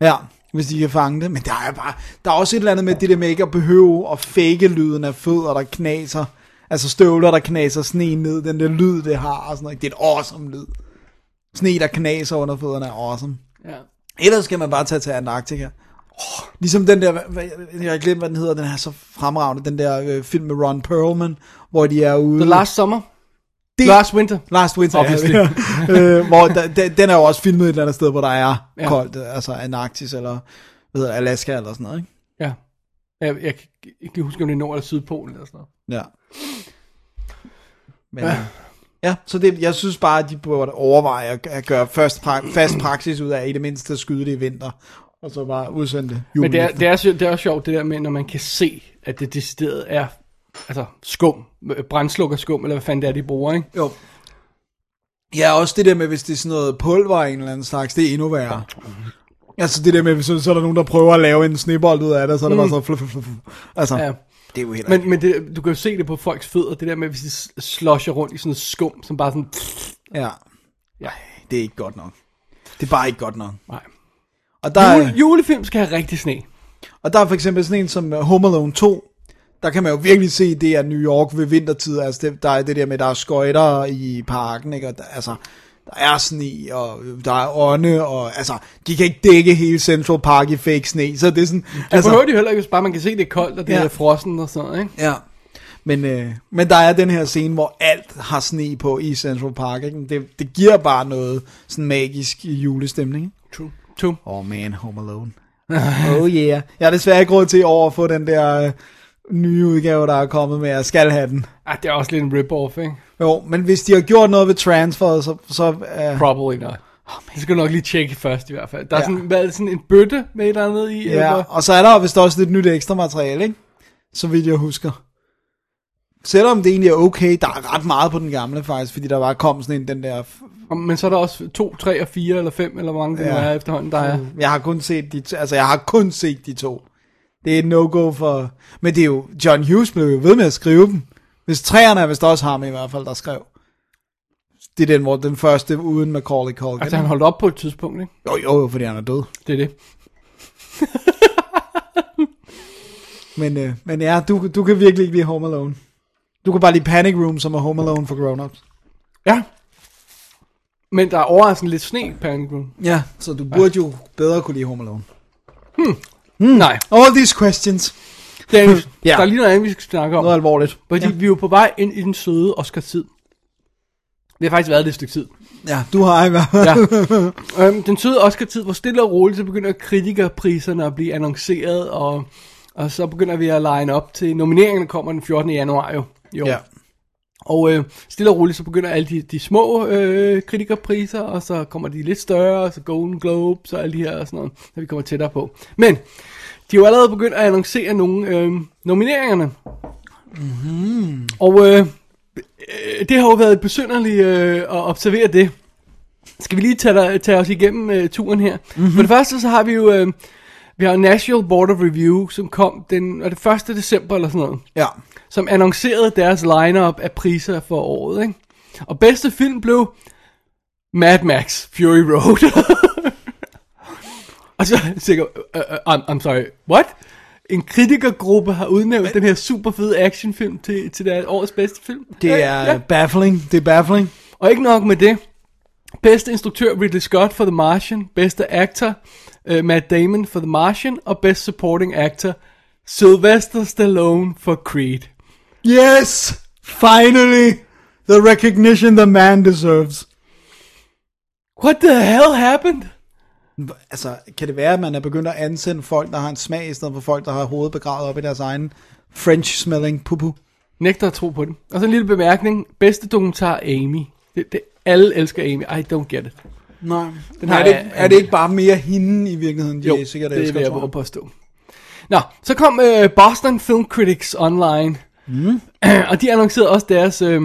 Ja, hvis de kan fange det. Men der er bare, der er også et eller andet med det der med ikke at behøve at fake lyden af fødder, der knaser. Altså støvler, der knaser sne ned, den der lyd, det har, og sådan noget. Det er et awesome lyd. Sne, der knaser under fødderne, er awesome. Ja. Ellers skal man bare tage til Antarktika. Oh, ligesom den der, jeg har glemt, hvad den hedder, den er så fremragende, den der øh, film med Ron Perlman, hvor de er ude... The Last Summer. Det- Last Winter. Last Winter, Obviously. ja. [LAUGHS] øh, hvor [LAUGHS] der, den, den er jo også filmet et eller andet sted, hvor der er Ja. koldt, altså Antarktis eller hvad hedder Alaska eller sådan noget, ikke? Ja. Jeg, jeg kan ikke huske, om det er Nord- eller Sydpolen eller sådan noget. Ja. Men, ja. ja, så det, jeg synes bare, at de burde overveje at, at gøre først pra- fast praksis ud af, i det mindste at skyde det i vinter, og så bare udsende det Men det er, det, er, det er også sjovt, det der med, når man kan se, at det decideret er altså skum, brændslukker skum, eller hvad fanden det er, de bruger, ikke? Jo. Ja, også det der med, hvis det er sådan noget pulver af en eller anden slags, det er endnu værre. Altså det der med, hvis så, så er der nogen, der prøver at lave en snebold ud af det, så er det bare så fluff, fluff, fluff. Altså, Mm. Ja. Det er jo helt Men, men det, du kan jo se det på folks fødder, det der med, hvis de slosher rundt i sådan noget skum, som bare sådan... Ja, Ja, det er ikke godt nok. Det er bare ikke godt nok. nej. Og der, er, Jule, julefilm skal have rigtig sne. og der er for eksempel sådan en som uh, Home Alone 2, der kan man jo virkelig se, det er New York ved vintertid, altså det, der er det der med, der er skøjter i parken, ikke? Og der, altså, der er sne, og der er ånde, og altså, de kan ikke dække hele Central Park i fake sne, så det er sådan, Det altså, behøver de heller ikke, hvis bare man kan se, det er koldt, og det Ja. er frossen og sådan ikke? Ja. Men, øh, men der er den her scene, hvor alt har sne på i Central Park. Ikke? Det, det giver bare noget sådan magisk julestemning. Ikke? True. True. Oh man, Home Alone. oh yeah. Jeg har desværre ikke råd til over at få den der øh, nye udgave, der er kommet med, jeg skal have den. Ah, det er også lidt en rip-off, ikke? Jo, men hvis de har gjort noget ved transferet, så, så, øh, Probably not. Det skal du nok lige tjekke først i hvert fald. Der er Ja. sådan, hvad, sådan en bøtte med et eller andet i. Ja, eller- og så er der vist også lidt nyt ekstra materiale, ikke? Så vidt jeg husker. Selvom det egentlig er okay, der er ret meget på den gamle faktisk, fordi der bare kom sådan en, den der... Men så er der også 2, 3 og 4 eller 5, eller hvor mange Ja. nu er efterhånden, der er. Jeg har kun set de, to- altså jeg har kun set de to. Det er et no-go for... Men det er jo, John Hughes blev jo ved med at skrive dem. Hvis træerne er vist også ham i hvert fald, der skrev. Det er den, hvor den første uden Macaulay Culkin. Altså han holdt op på et tidspunkt, ikke? Jo, jo, jo, fordi han er død. Det er det. [LAUGHS] Men, øh, men ja, du, du kan virkelig ikke lide Home Alone. Du kan bare lide Panic Room, som er Home Alone for grown-ups. Ja. Men der er overraskende lidt sne i Panic Room. Ja, så du burde jo bedre kunne lide Home Alone. Mm. Nej, All these questions. Dennis, [LAUGHS] Ja. der er lige noget andet, vi skal snakke om. Noget alvorligt. Fordi ja. vi er jo på vej ind i den søde Oscar-tid. Det har faktisk været det et stykke tid. Ja, du har i hvert fald. Ja. [LAUGHS] øhm, den søde Oscar-tid, hvor stille og roligt, så begynder kritikerpriserne at blive annonceret, og, og så begynder vi at line op til nomineringerne kommer den 14. januar jo. jo. Ja. Og øh, stille og roligt, så begynder alle de, de små øh, kritikerpriser, og så kommer de lidt større, og så Golden Globes og alle de her og sådan noget, så vi kommer tættere på. Men de er jo allerede begyndt at annoncere nogle øh, nomineringerne. Mm-hmm. Og øh, øh, det har jo været besynderligt øh, at observere det. Skal vi lige tage, dig, tage os igennem øh, turen her? Mm-hmm. For det første så har vi jo øh, vi har National Board of Review, som kom den, er det 1. december eller sådan noget Ja. som annoncerede deres lineup af priser for året, ikke? Og bedste film blev Mad Max Fury Road. [LAUGHS] og så sikkert, uh, uh, I'm, I'm sorry, what? En kritikergruppe har udnævnt den her super fede actionfilm til, til deres årets bedste film. Det Ja, er ja. baffling. Det er baffling. Og ikke nok med det. Bedste instruktør Ridley Scott for The Martian. Bedste actor uh, Matt Damon for The Martian. Og Best Supporting Actor Sylvester Stallone for Creed. Yes! Finally! The recognition the man deserves. What the hell happened? Altså, kan det være, at man er begyndt at ansende folk, der har en smag, i stedet for folk, der har hovedet begravet op i deres egen French-smelling pupu? Nægter at tro på den. Og så en lille bemærkning. Bedste dokumentar Amy. Det, det, alle elsker Amy. I don't get it. Nej. Den er, har det, er det ikke bare mere hende i virkeligheden, de Jo, er sikkert det elsker, vil jeg våge påstå. Nå, så kom øh, Boston Film Critics online. Mm. [CLEARS THROAT] og de annoncerede også deres, øh,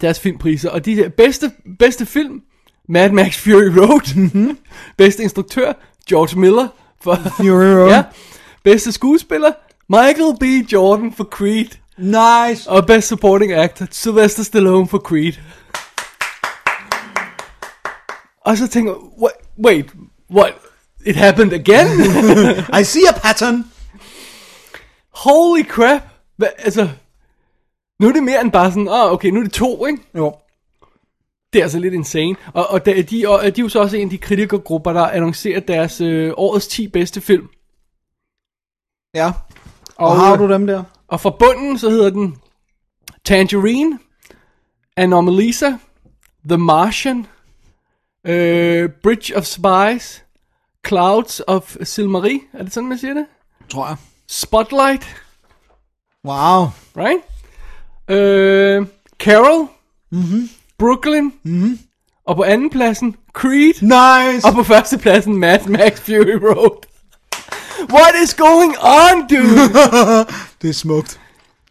deres filmpriser. Og de bedste, bedste film, Mad Max Fury Road. Mhm. [LAUGHS] bedste instruktør, George Miller. For, Fury Road. [LAUGHS] ja. Bedste skuespiller, Michael B. Jordan for Creed. Nice! Og Best Supporting Actor, Sylvester Stallone for Creed. Og så tænker jeg, what, wait, what, it happened again? [LAUGHS] I see a pattern! Holy crap! Hva, altså, nu er det mere end bare sådan, ah, okay, nu er det to, ikke? Jo. Det er altså lidt insane. Og, og de, de, og de er jo så også en af de kritikergrupper, der annoncerer deres øh, årets 10 bedste film. Ja. Og, Og, har du dem der? Og fra bunden, så hedder den Tangerine, Anomalisa, The Martian, øh, Bridge of Spies, Clouds of Silmarie, er det sådan, man siger det? Tror jeg. Spotlight, Wow. right? Øh, Carol, mm-hmm. Brooklyn, mm-hmm. og på anden pladsen Creed, Nice! og på første pladsen Mad Max Fury Road. What is going on, dude? [LAUGHS] Det er smukt.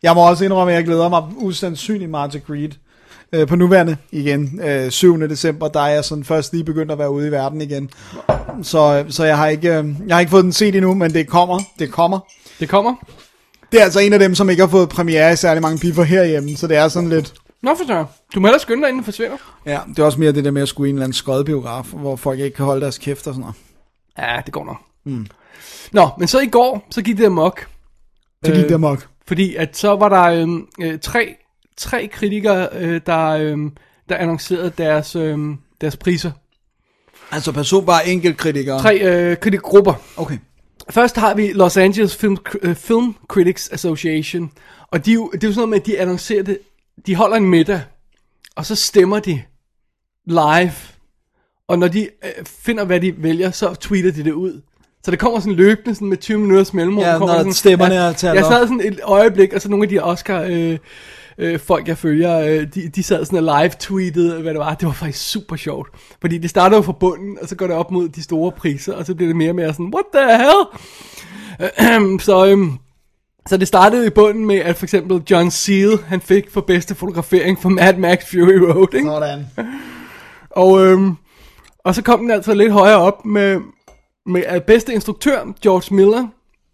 Jeg må også indrømme, at jeg glæder mig usandsynligt meget til Creed. Øh, på nuværende igen, øh, 7. december, der er jeg sådan først lige begyndt at være ude i verden igen. Så, så jeg, har ikke, øh, jeg har ikke fået den set endnu, men det kommer. Det kommer. det kommer. Det er altså en af dem, som ikke har fået premiere i særlig mange piffer herhjemme, så det er sådan lidt... Nå for så. Du må hellere skynde dig, inden den forsvinder. Ja, det er også mere det der med at skulle i en eller anden skodbiograf, hvor folk ikke kan holde deres kæft og sådan noget. Ja, det går nok. Mm. Nå, men så i går, så gik det amok. Så gik Øh, det amok. Fordi at så var der øhm, øh, tre, tre kritikere, øh, der, øhm, der annoncerede deres, øhm, deres priser. Altså person bare enkelt kritikere. Tre øh, kritikergrupper. Okay. Først har vi Los Angeles Film, øh, Film Critics Association. Og de, det er jo sådan noget med, at de annoncerer det. De holder en middag, og så stemmer de live. Og når de øh, finder, hvad de vælger, så tweeter de det ud. Så det kommer sådan løbende sådan med 20 minutters mellemrum. Ja, kommer når sådan, stemmerne er talt Jeg sad sådan et øjeblik, og så nogle af de Oscar øh, øh, folk, jeg følger, øh, de, de sad sådan og live-tweetede, hvad det var. Det var faktisk super sjovt. Fordi det starter jo fra bunden, og så går det op mod de store priser, og så bliver det mere og mere sådan, what the hell? [CLEARS THROAT] så, øhm, så det startede i bunden med, at for eksempel John Seal, han fik for bedste fotografering for Mad Max Fury Road, ikke? Sådan. Og, øhm, og så kom den altså lidt højere op med, med at bedste instruktør, George Miller,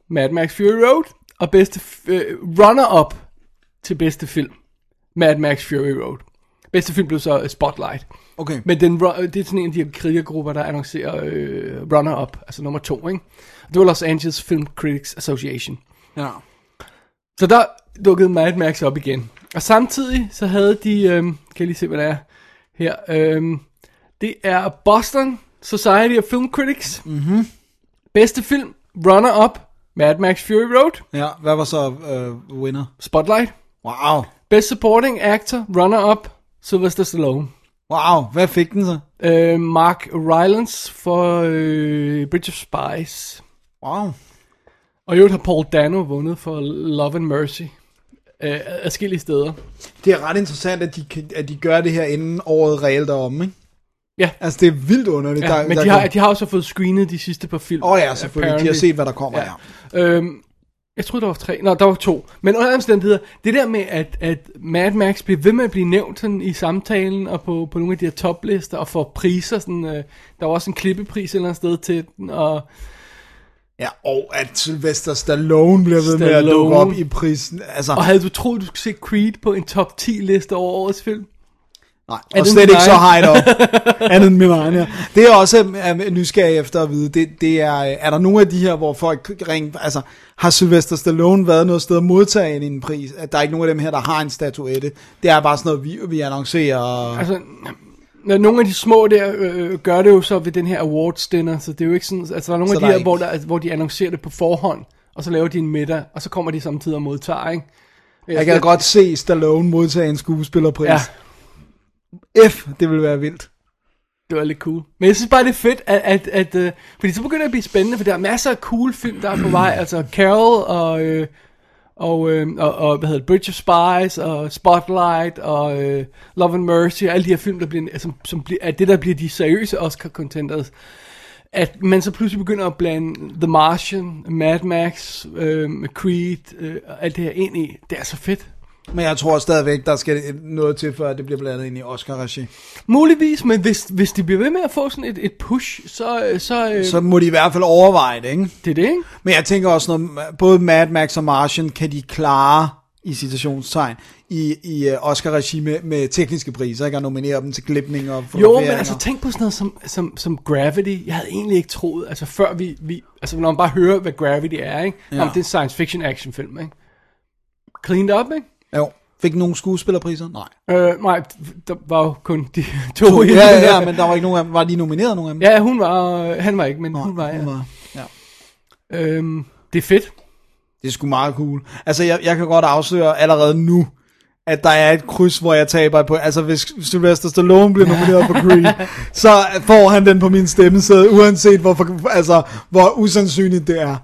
Mad Max Fury Road, og bedste øh, runner-up til bedste film, Mad Max Fury Road. Bedste film blev så uh, Spotlight. Okay. Men den, det er sådan en af de kritikergrupper, der annoncerer øh, runner-up, altså nummer to, ikke? Det var Los Angeles Film Critics Association. Ja. Så der dukkede Mad Max op igen. Og samtidig så havde de, øhm, kan jeg lige se hvad det er her, øhm, det er Boston Society of Film Critics. Mm-hmm. Bedste film, runner-up, Mad Max Fury Road, Ja, hvad var så øh, winner? Spotlight. Wow. Best Supporting Actor, runner-up, Sylvester Stallone. Wow, hvad fik den så? Øh, Mark Rylance for øh, Bridge of Spies. Wow. Og i øvrigt har Paul Dano vundet for Love and Mercy. Øh, adskillige steder. Det er ret interessant, at de, at de gør det her inden året reelt er om, ikke? Ja, Altså, det er vildt underligt. ja men de har, de har også fået screenet de sidste par film. Åh oh, ja, selvfølgelig. De har apparently. set, hvad der kommer, ja. Ja. Øhm, jeg troede, der var tre. Nå, der var to. Men under omstændigheder, det der med, at, at Mad Max bliver ved med at blive nævnt sådan, i samtalen og på, på nogle af de her toplister og får priser. Sådan, øh, der var også en klippepris et eller andet sted til den. Og, Ja, og at Sylvester Stallone bliver ved med at dukke op i prisen. Altså, og havde du troet, du skulle se Creed på en top 10 liste over årets film? nej, er og det slet ikke så high up. [LAUGHS] Andet end min egen, ja. Det er også øh, nysgerrig efter at vide. Det, det er, øh, er der nogle af de her, hvor folk ring, altså, har Sylvester Stallone været noget sted at modtage en pris? At der er ikke nogen af dem her, der har en statuette. Det er bare sådan noget, vi, vi annoncerer. Altså, nogle af de små der øh, gør det jo så ved den her awards dinner, så det er jo ikke sådan, altså der er nogle Så af de er her, ikke- hvor, der, hvor de annoncerer det på forhånd, og så laver de en middag, og så kommer de samtidig og modtager, ikke? Jeg kan godt se Stallone modtage en skuespillerpris. Ja, F, det vil være vildt. det var lidt cool. Men jeg synes bare, det er fedt, at, at, at øh, fordi så begynder det at blive spændende, for der er masser af cool film, der er på vej, altså Carol og, øh, og, øh, og, og, hvad hedder det, Bridge of Spies, og Spotlight, og øh, Love and Mercy, og alle de her film, der bliver, som, som bliver, er det der bliver de seriøse Oscar-contenders, at man så pludselig begynder at blande The Martian, Mad Max, øh, Creed, øh, og alt det her ind i, det er så fedt. Men jeg tror stadigvæk, der skal noget til, før det bliver blandet ind i Oscar-regi. Muligvis, men hvis, hvis de bliver ved med at få sådan et, et push, så, øh, så, øh, Så må de i hvert fald overveje det, ikke? det er det, ikke? Men jeg tænker også, når både Mad Max og Martian kan de klare i citationstegn i, i uh, Oscar-regi med, med tekniske priser, ikke? Og nominere dem til klipning og Jo, men altså tænk på sådan noget som, som, som Gravity. Jeg havde egentlig ikke troet, altså før vi, vi altså når man bare hører, hvad Gravity er, ikke? Ja. Ja. Om det er en science fiction action film, ikke? Cleaned up, ikke? Jo. Fik nogle skuespillerpriser? Nej. Øh, nej, der var jo kun de [LAUGHS] to. To, ja, ja, men der var ikke nogen af dem. Var de nomineret, nogen af dem? Ja, hun var, øh, han var ikke, men hun var, ja. hun var. ja. Øhm, det er fedt. Det er sgu meget cool. Altså, jeg, jeg kan godt afsløre allerede nu, at der er et kryds, hvor jeg taber på. Altså, hvis Sylvester Stallone bliver nomineret for Creed, [LAUGHS] så får han den på min stemmeseddel, uanset hvor, altså, hvor usandsynligt det er.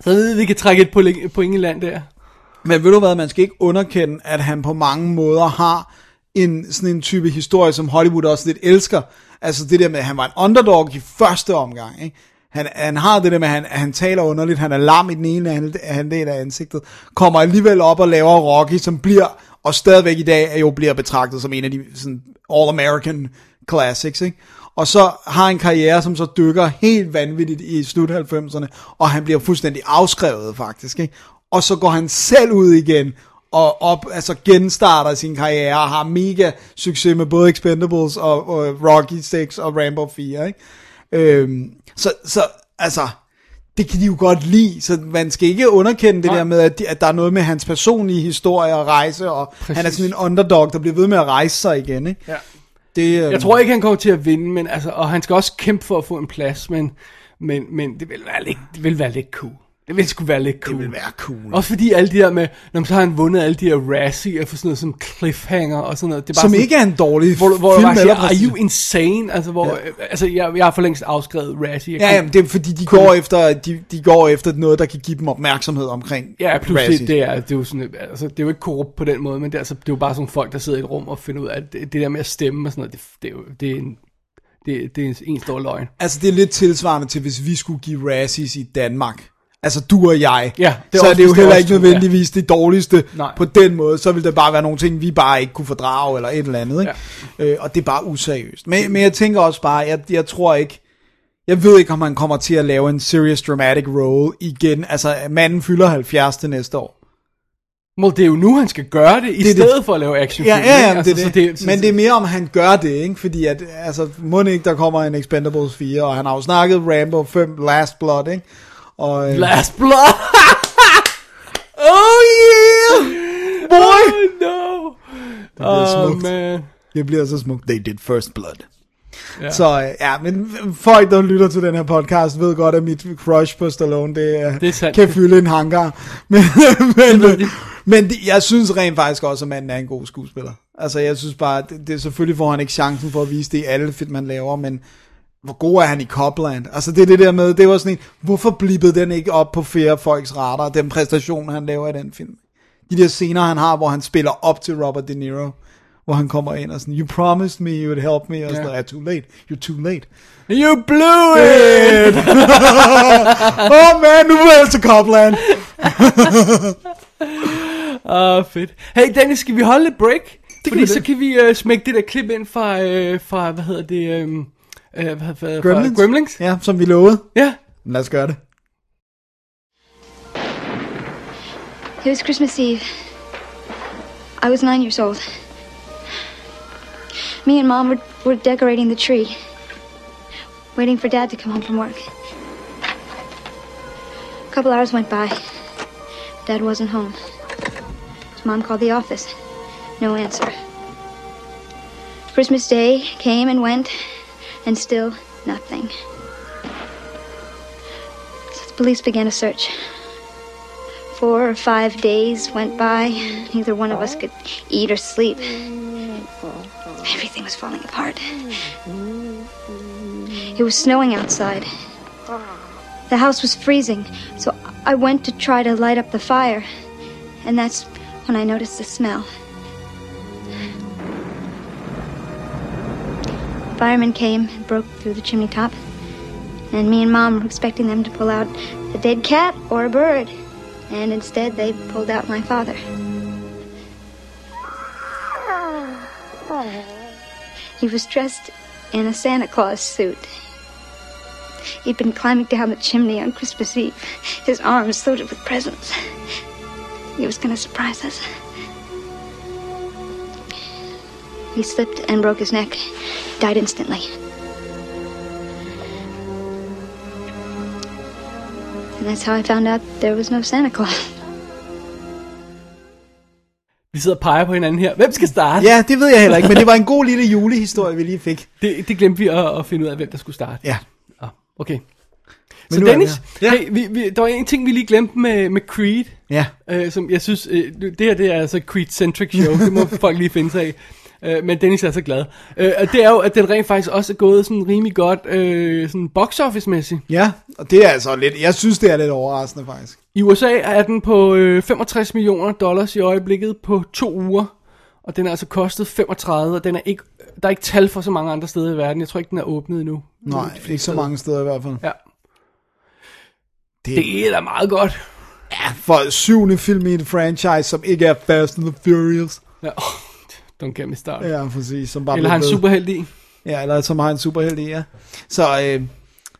Så ved vi, vi kan trække et point i land der. Men ved du hvad, man skal ikke underkende, at han på mange måder har en sådan en type historie, som Hollywood også lidt elsker. Altså det der med, at han var en underdog i første omgang, ikke? Han, han har det der med, at han, at han taler underligt, han er lam i den ene han, han del af ansigtet, kommer alligevel op og laver Rocky, som bliver, og stadigvæk i dag er jo bliver betragtet som en af de sådan, all-American classics, ikke? Og så har en karriere, som så dykker helt vanvittigt i slut 90'erne, og han bliver fuldstændig afskrevet faktisk, ikke? Og så går han selv ud igen, og op, altså genstarter sin karriere, og har mega succes med både Expendables og, og Rocky 6 og Rambo 4, ikke? Øhm, så, så, altså, det kan de jo godt lide, så man skal ikke underkende det Nej. der med, at, de, at der er noget med hans personlige historie og rejse, og Præcis. han er sådan en underdog, der bliver ved med at rejse sig igen, ikke? Ja. Det, øhm, Jeg tror ikke, han kommer til at vinde, men altså, og han skal også kæmpe for at få en plads, men, men, men det, vil være lidt, det vil være lidt cool. Det ville sgu være lidt cool. Det ville være cool. Også fordi alle de der med, når man så har han vundet alle de her Razzie for sådan noget som Cliffhanger og sådan noget. Det er bare Som sådan, ikke er en dårlig hvor, hvor film. man siger, are you insane? Altså, hvor, Ja. ja. altså jeg, jeg har for længst afskrevet Razzie. Ja, jamen, det er fordi, de går, efter, de, de går efter noget, der kan give dem opmærksomhed omkring Ja, pludselig, Razzie. det er, det er jo sådan, altså, det er jo ikke korrupt på den måde, men det er, altså, det er jo bare sådan folk, der sidder i et rum og finder ud af, at det, det der med at stemme og sådan noget, det, det er jo, det er en, det, det er en stor løgn. Altså, det er lidt tilsvarende til, hvis vi skulle give Razzies i Danmark. Altså, du og jeg. Ja, det så er det jo det er heller ikke nødvendigvis det dårligste Nej. på den måde. Så vil det bare være nogle ting, vi bare ikke kunne fordrage, eller et eller andet. Ikke? Ja. Øh, og det er bare useriøst. Men, men jeg tænker også bare, jeg, jeg tror ikke, jeg ved ikke, om han kommer til at lave en serious dramatic role igen. Altså, manden fylder 70 til næste år. Well, det er jo nu, han skal gøre det, i Det stedet det. for at lave action Ja, ja, ja, altså, det så det. så- Men det er mere, om han gør det, ikke? Fordi at, altså, må ikke, der kommer en Expendables 4, og han har jo snakket Rambo 5 Last Blood, ikke? Og, øh, Last Blood! [LAUGHS] oh yeah! Boy! Oh, no! bliver Oh, smukt. man. Det bliver så smukt. They did first blood. Ja. Så øh, ja, men folk, der lytter til den her podcast, ved godt, at mit crush på Stallone, det, øh, Det er kan fylde en hangar. Men, [LAUGHS] men, men det, jeg synes rent faktisk også, at manden er en god skuespiller. Altså, jeg synes bare, det, det selvfølgelig får han ikke chancen for at vise det i alle film, man laver, men hvor god er han i Copland? Altså, det er det der med, det var sådan en, hvorfor blippede den ikke op på flere folks radar, den præstation, han laver i den film? De der scener, han har, hvor han spiller op til Robert De Niro, hvor han kommer ind og sådan, you promised me you would help me, og sådan, yeah. too late, you're too late. You blew it! [LAUGHS] oh man, nu er jeg til Copland. [LAUGHS] Åh, oh, fedt. Hey Dennis, skal vi holde et break? Det Fordi vi så det. kan vi uh, smække det der klip ind fra, uh, fra hvad hedder det, um, uh, hvad, hvad, Gremlins. Fra Gremlins. Ja, som vi lovede. Ja. Lad os gøre det. It was Christmas Eve. I was nine years old. Me and Mom were, were decorating the tree, waiting for Dad to come home from work. A couple hours went by. Dad wasn't home. His mom called the office. No answer. Christmas Day came and went, and still nothing. So the police began a search. Four or five days went by. Neither one of us could eat or sleep. Everything was falling apart. It was snowing outside. The house was freezing, so I went to try to light up the fire. And that's when I noticed the smell. Firemen came and broke through the chimney top. And me and Mom were expecting them to pull out a dead cat or a bird. And instead, they pulled out my father. He was dressed in a Santa Claus suit. He'd been climbing down the chimney on Christmas Eve, his arms loaded with presents. He was going to surprise us. He slipped and broke his neck, died instantly. And that's how I found out there was no Santa Claus. [LAUGHS] Vi sidder og peger på hinanden her. Hvem skal starte? Ja, det ved jeg heller ikke, men det var en god lille julehistorie, vi lige fik. Det, det glemte vi at, at finde ud af, hvem der skulle starte. Ja. Ah, okay. Men Så Dennis. Ja. hey, vi, vi, der var en ting, vi lige glemte med, med Creed. Ja. Øh, som jeg synes, øh, det her det er altså Creed-centric show, det må [LAUGHS] folk lige finde sig af. Øh, men Dennis er så glad. Øh, og det er jo, at den rent faktisk også er gået sådan rimelig godt øh, sådan box office-mæssigt. Ja, og det er altså lidt, jeg synes, det er lidt overraskende faktisk. I USA er den på øh, 65 millioner dollars i øjeblikket på to uger. Og den er altså kostet 35, og den er ikke, der er ikke tal for så mange andre steder i verden. Jeg tror ikke, den er åbnet endnu. Nej, ikke så mange steder i hvert fald. Ja, Det, det er da meget godt. for syvende film i en franchise, som ikke er Fast and the Furious. Ja, don't get me started. Ja, præcis. Som bare Eller har en superheld i. Ja, eller som har en superheld i, ja. Så, øh,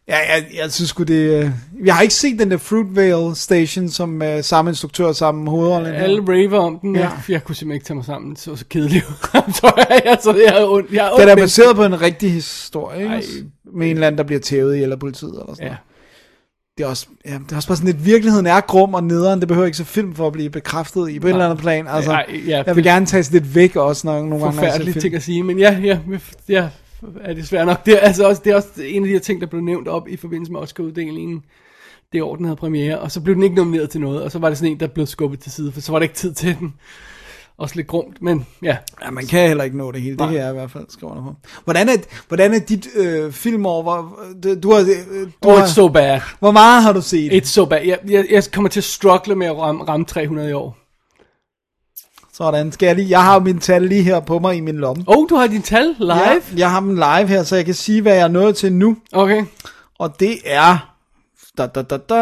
ja, jeg, jeg synes sgu det... Øh, jeg har ikke set den der Fruitvale Station, som øh, samme instruktør, samme hovedrolle. Alle raver om den. Ja. Jeg, jeg kunne simpelthen ikke tage mig sammen. Det så så kedeligt [LAUGHS] så jeg, jeg ondt. Jeg har ondt Den er baseret på en rigtig historie, ikke? Ej. Med en eller anden, der bliver tævet i eller politiet eller sådan Ja. noget. Det er, også, ja, det er også bare sådan lidt, virkeligheden er grum og nederen, det behøver ikke så film for at blive bekræftet i, på et eller andet plan. Altså, Ej, ja, jeg vil gerne tage lidt væk også, når nogle gange film. ting at sige, men ja, ja, ja er det svært nok. Det er, altså også, det er også en af de her ting, der blev nævnt op i forbindelse med Oscar-uddelingen. det år, den havde premiere, og så blev den ikke nomineret til noget, og så var det sådan en, der blev skubbet til side, for så var der ikke tid til den. Også lidt grumt, men ja. Ja, man kan heller ikke nå det hele. Det Nej. kan jeg i hvert fald skrive under på. Hvordan er, hvordan er dit øh, filmår? Hvor, du, du har, øh, du Oh, har, it's so bad. hvor meget har du set? It's so bad. Jeg, jeg, jeg kommer til at struggle med at ramme, ramme 300 i år. Sådan, skal jeg lige, jeg har min tal lige her på mig i min lomme. Oh, du har din tal live? Ja, jeg har dem live her, så jeg kan sige, hvad jeg er nået til nu. Okay. Og det er... Da, da, da, da,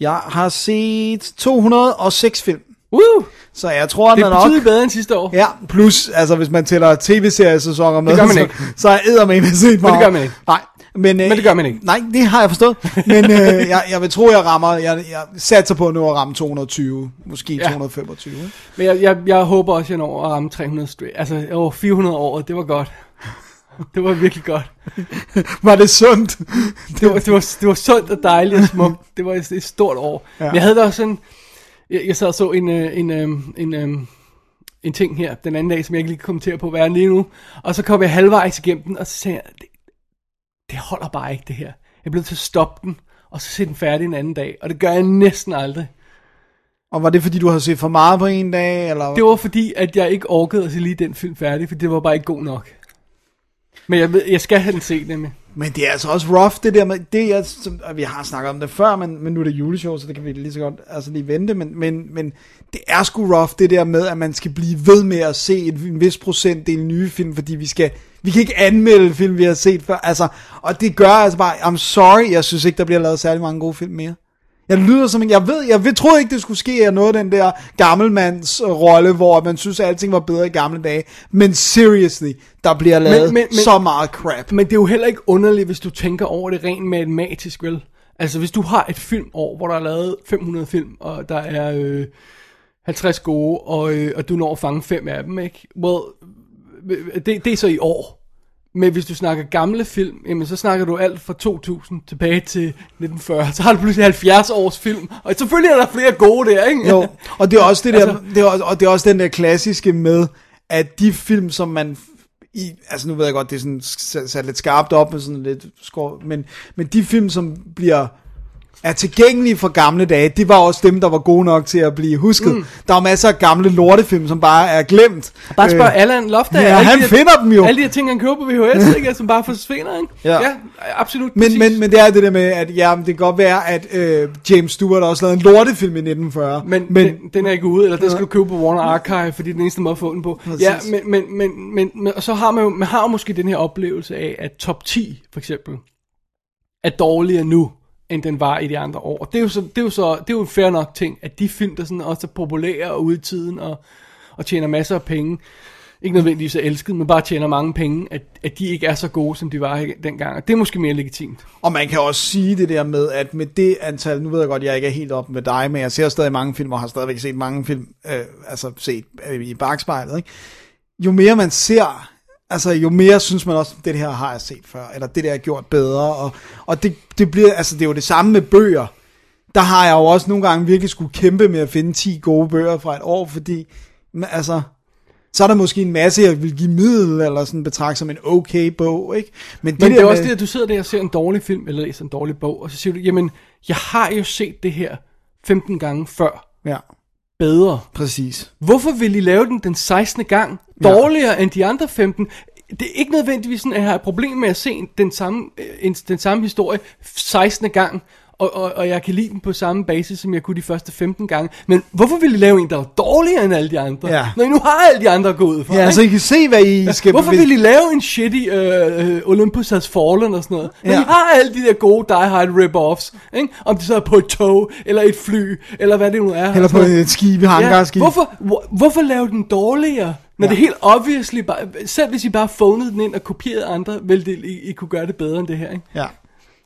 jeg har set 206 film. Woo! Så jeg tror, Det er nok... betydeligt bedre end sidste år. Ja, plus, altså hvis man tæller tv-seriesæsoner med, gør man så, ikke. så er jeg med set meget. gør man ikke. Nej, men, øh, Men det gør man ikke. Nej, det har jeg forstået. Men øh, jeg, jeg vil tro, jeg rammer, jeg, jeg satser på nu at ramme 220, måske Ja. ja. 225. Ikke? Men jeg, jeg, jeg håber også, at jeg når at ramme 300 straight. Altså, over 400 år, det var godt. Det var virkelig godt. [LAUGHS] Var det sundt? Det var, det var, det var sundt og dejligt og smukt. Det var et, et stort år. Ja. Men jeg havde da også sådan... Jeg, jeg sad og så en, øh, en, øh, en, øh, en ting her den anden dag, som jeg ikke lige kan kommentere på, hvad er lige nu. Og så kom jeg halvvejs igennem den, og så sagde jeg, det, det holder bare ikke det her. Jeg blev til at stoppe den, og så se den færdig en anden dag. Og det gør jeg næsten aldrig. Og var det fordi, du havde set for meget på en dag? Eller? Det var fordi, at jeg ikke orkede at se lige den film færdig, for det var bare ikke god nok. Men jeg, ved, jeg skal have den set nemlig. Men det er altså også rough, det der med, det er, som, og vi har snakket om det før, men, men nu er det juleshow, så det kan vi lige så godt altså lige vente, men, men, men det er sgu rough, det der med, at man skal blive ved med at se en, en vis procentdel nye film, fordi vi skal, vi kan ikke anmelde film, vi har set før, altså, og det gør altså bare, I'm sorry, jeg synes ikke, der bliver lavet særlig mange gode film mere. Jeg lyder som en, jeg ved, jeg ved, troede ikke, det skulle ske af noget af den der gammelmands øh, rolle, hvor man synes, at alting var bedre i gamle dage. Men seriously, der bliver lavet men- men- så meget crap. Men det er jo heller ikke underligt, hvis du tænker over det rent matematisk, vel? Altså, hvis du har et filmår, hvor der er lavet 500 film, og der er øh, 50 gode, og, øh, og du når at fange fem af dem, ikke? Well, det, det er så i år. Men hvis du snakker gamle film, jamen så snakker du alt fra 2000 tilbage til 1940. Så har du pludselig 70 års film. Og selvfølgelig er der flere gode der, ikke? Jo, og det er også det der, Altså- det er også, og det er også den der klassiske med, at de film, som man i, altså nu ved jeg godt, det er sådan sat lidt skarpt op med sådan lidt skår, men, men de film, som bliver er tilgængelige fra gamle dage, det var også dem, der var gode nok til at blive husket. Mm. Der er masser af gamle lortefilm, som bare er glemt. Bare spørg Øh, Allan Loftager. ja, han de finder dem jo. Alle de her ting, han køber på VHS, [LAUGHS] ikke? Som bare forsvinder, ikke? Ja. ja absolut. Men, præcis. men, men det er det der med, at ja, det kan godt være, at øh, James Stewart også lavede en lortefilm i 1940. Men, men den, den er ikke ude, eller den skal du købe på Warner Archive, fordi det er den eneste måde at få den på. Præcis. Ja, men, men, men, men, men og så har man jo, man har jo måske den her oplevelse af, at top 10 for eksempel, er dårligere nu, end den var i de andre år. Det er jo, så, det er jo, så, det er jo en fair nok ting, at de film, der sådan også er populære og ude i tiden, og, og tjener masser af penge, ikke nødvendigvis er elsket, men bare tjener mange penge, at, at de ikke er så gode, som de var dengang. Og det er måske mere legitimt. Og man kan også sige det der med, at med det antal, nu ved jeg godt, at jeg ikke er helt op med dig, men jeg ser stadig mange film, og har stadigvæk set mange film, øh, altså set øh, i bagspejlet, ikke? Jo mere man ser, altså jo mere synes man også, det her har jeg set før, eller det der er gjort bedre, og, og det, det bliver, altså det er jo det samme med bøger. Der har jeg jo også nogle gange virkelig skulle kæmpe med at finde 10 gode bøger fra et år, fordi, altså, så er der måske en masse, jeg vil give middel, eller sådan betragte som en okay bog, ikke? Men, Men det er også med- det, at du sidder der og ser en dårlig film, eller læser en dårlig bog, og så siger du, jamen, jeg har jo set det her 15 gange før. Ja, Bedre. præcis. Hvorfor vil I lave den den 16. gang dårligere end de andre 15? Det er ikke nødvendigvis sådan, at jeg har et problem med at se den samme, øh, en- den samme historie 16. gang, og, og, og jeg kan lide den på samme basis, som jeg kunne de første 15 gange. Men hvorfor vil I lave en, der er dårligere end alle de andre? Ja. Når I nu har alle de andre gået ud fra. Ja, ikke? så I kan se, hvad I skal... Hvorfor vil I lave en shitty uh, Olympus Has Fallen og sådan noget? Når Ja. I har alle de der gode Die Hard rip-offs, ikke? Om det så er på et tog, eller et fly, eller hvad det nu er. Eller på noget. et skib, hangarskib. Hvorfor, hvor, hvorfor lave den dårligere? Når ja. det er helt obviously bare, selv hvis I bare phonede den ind og kopierede andre, ville det, I, I kunne gøre det bedre end det her, ikke? Ja.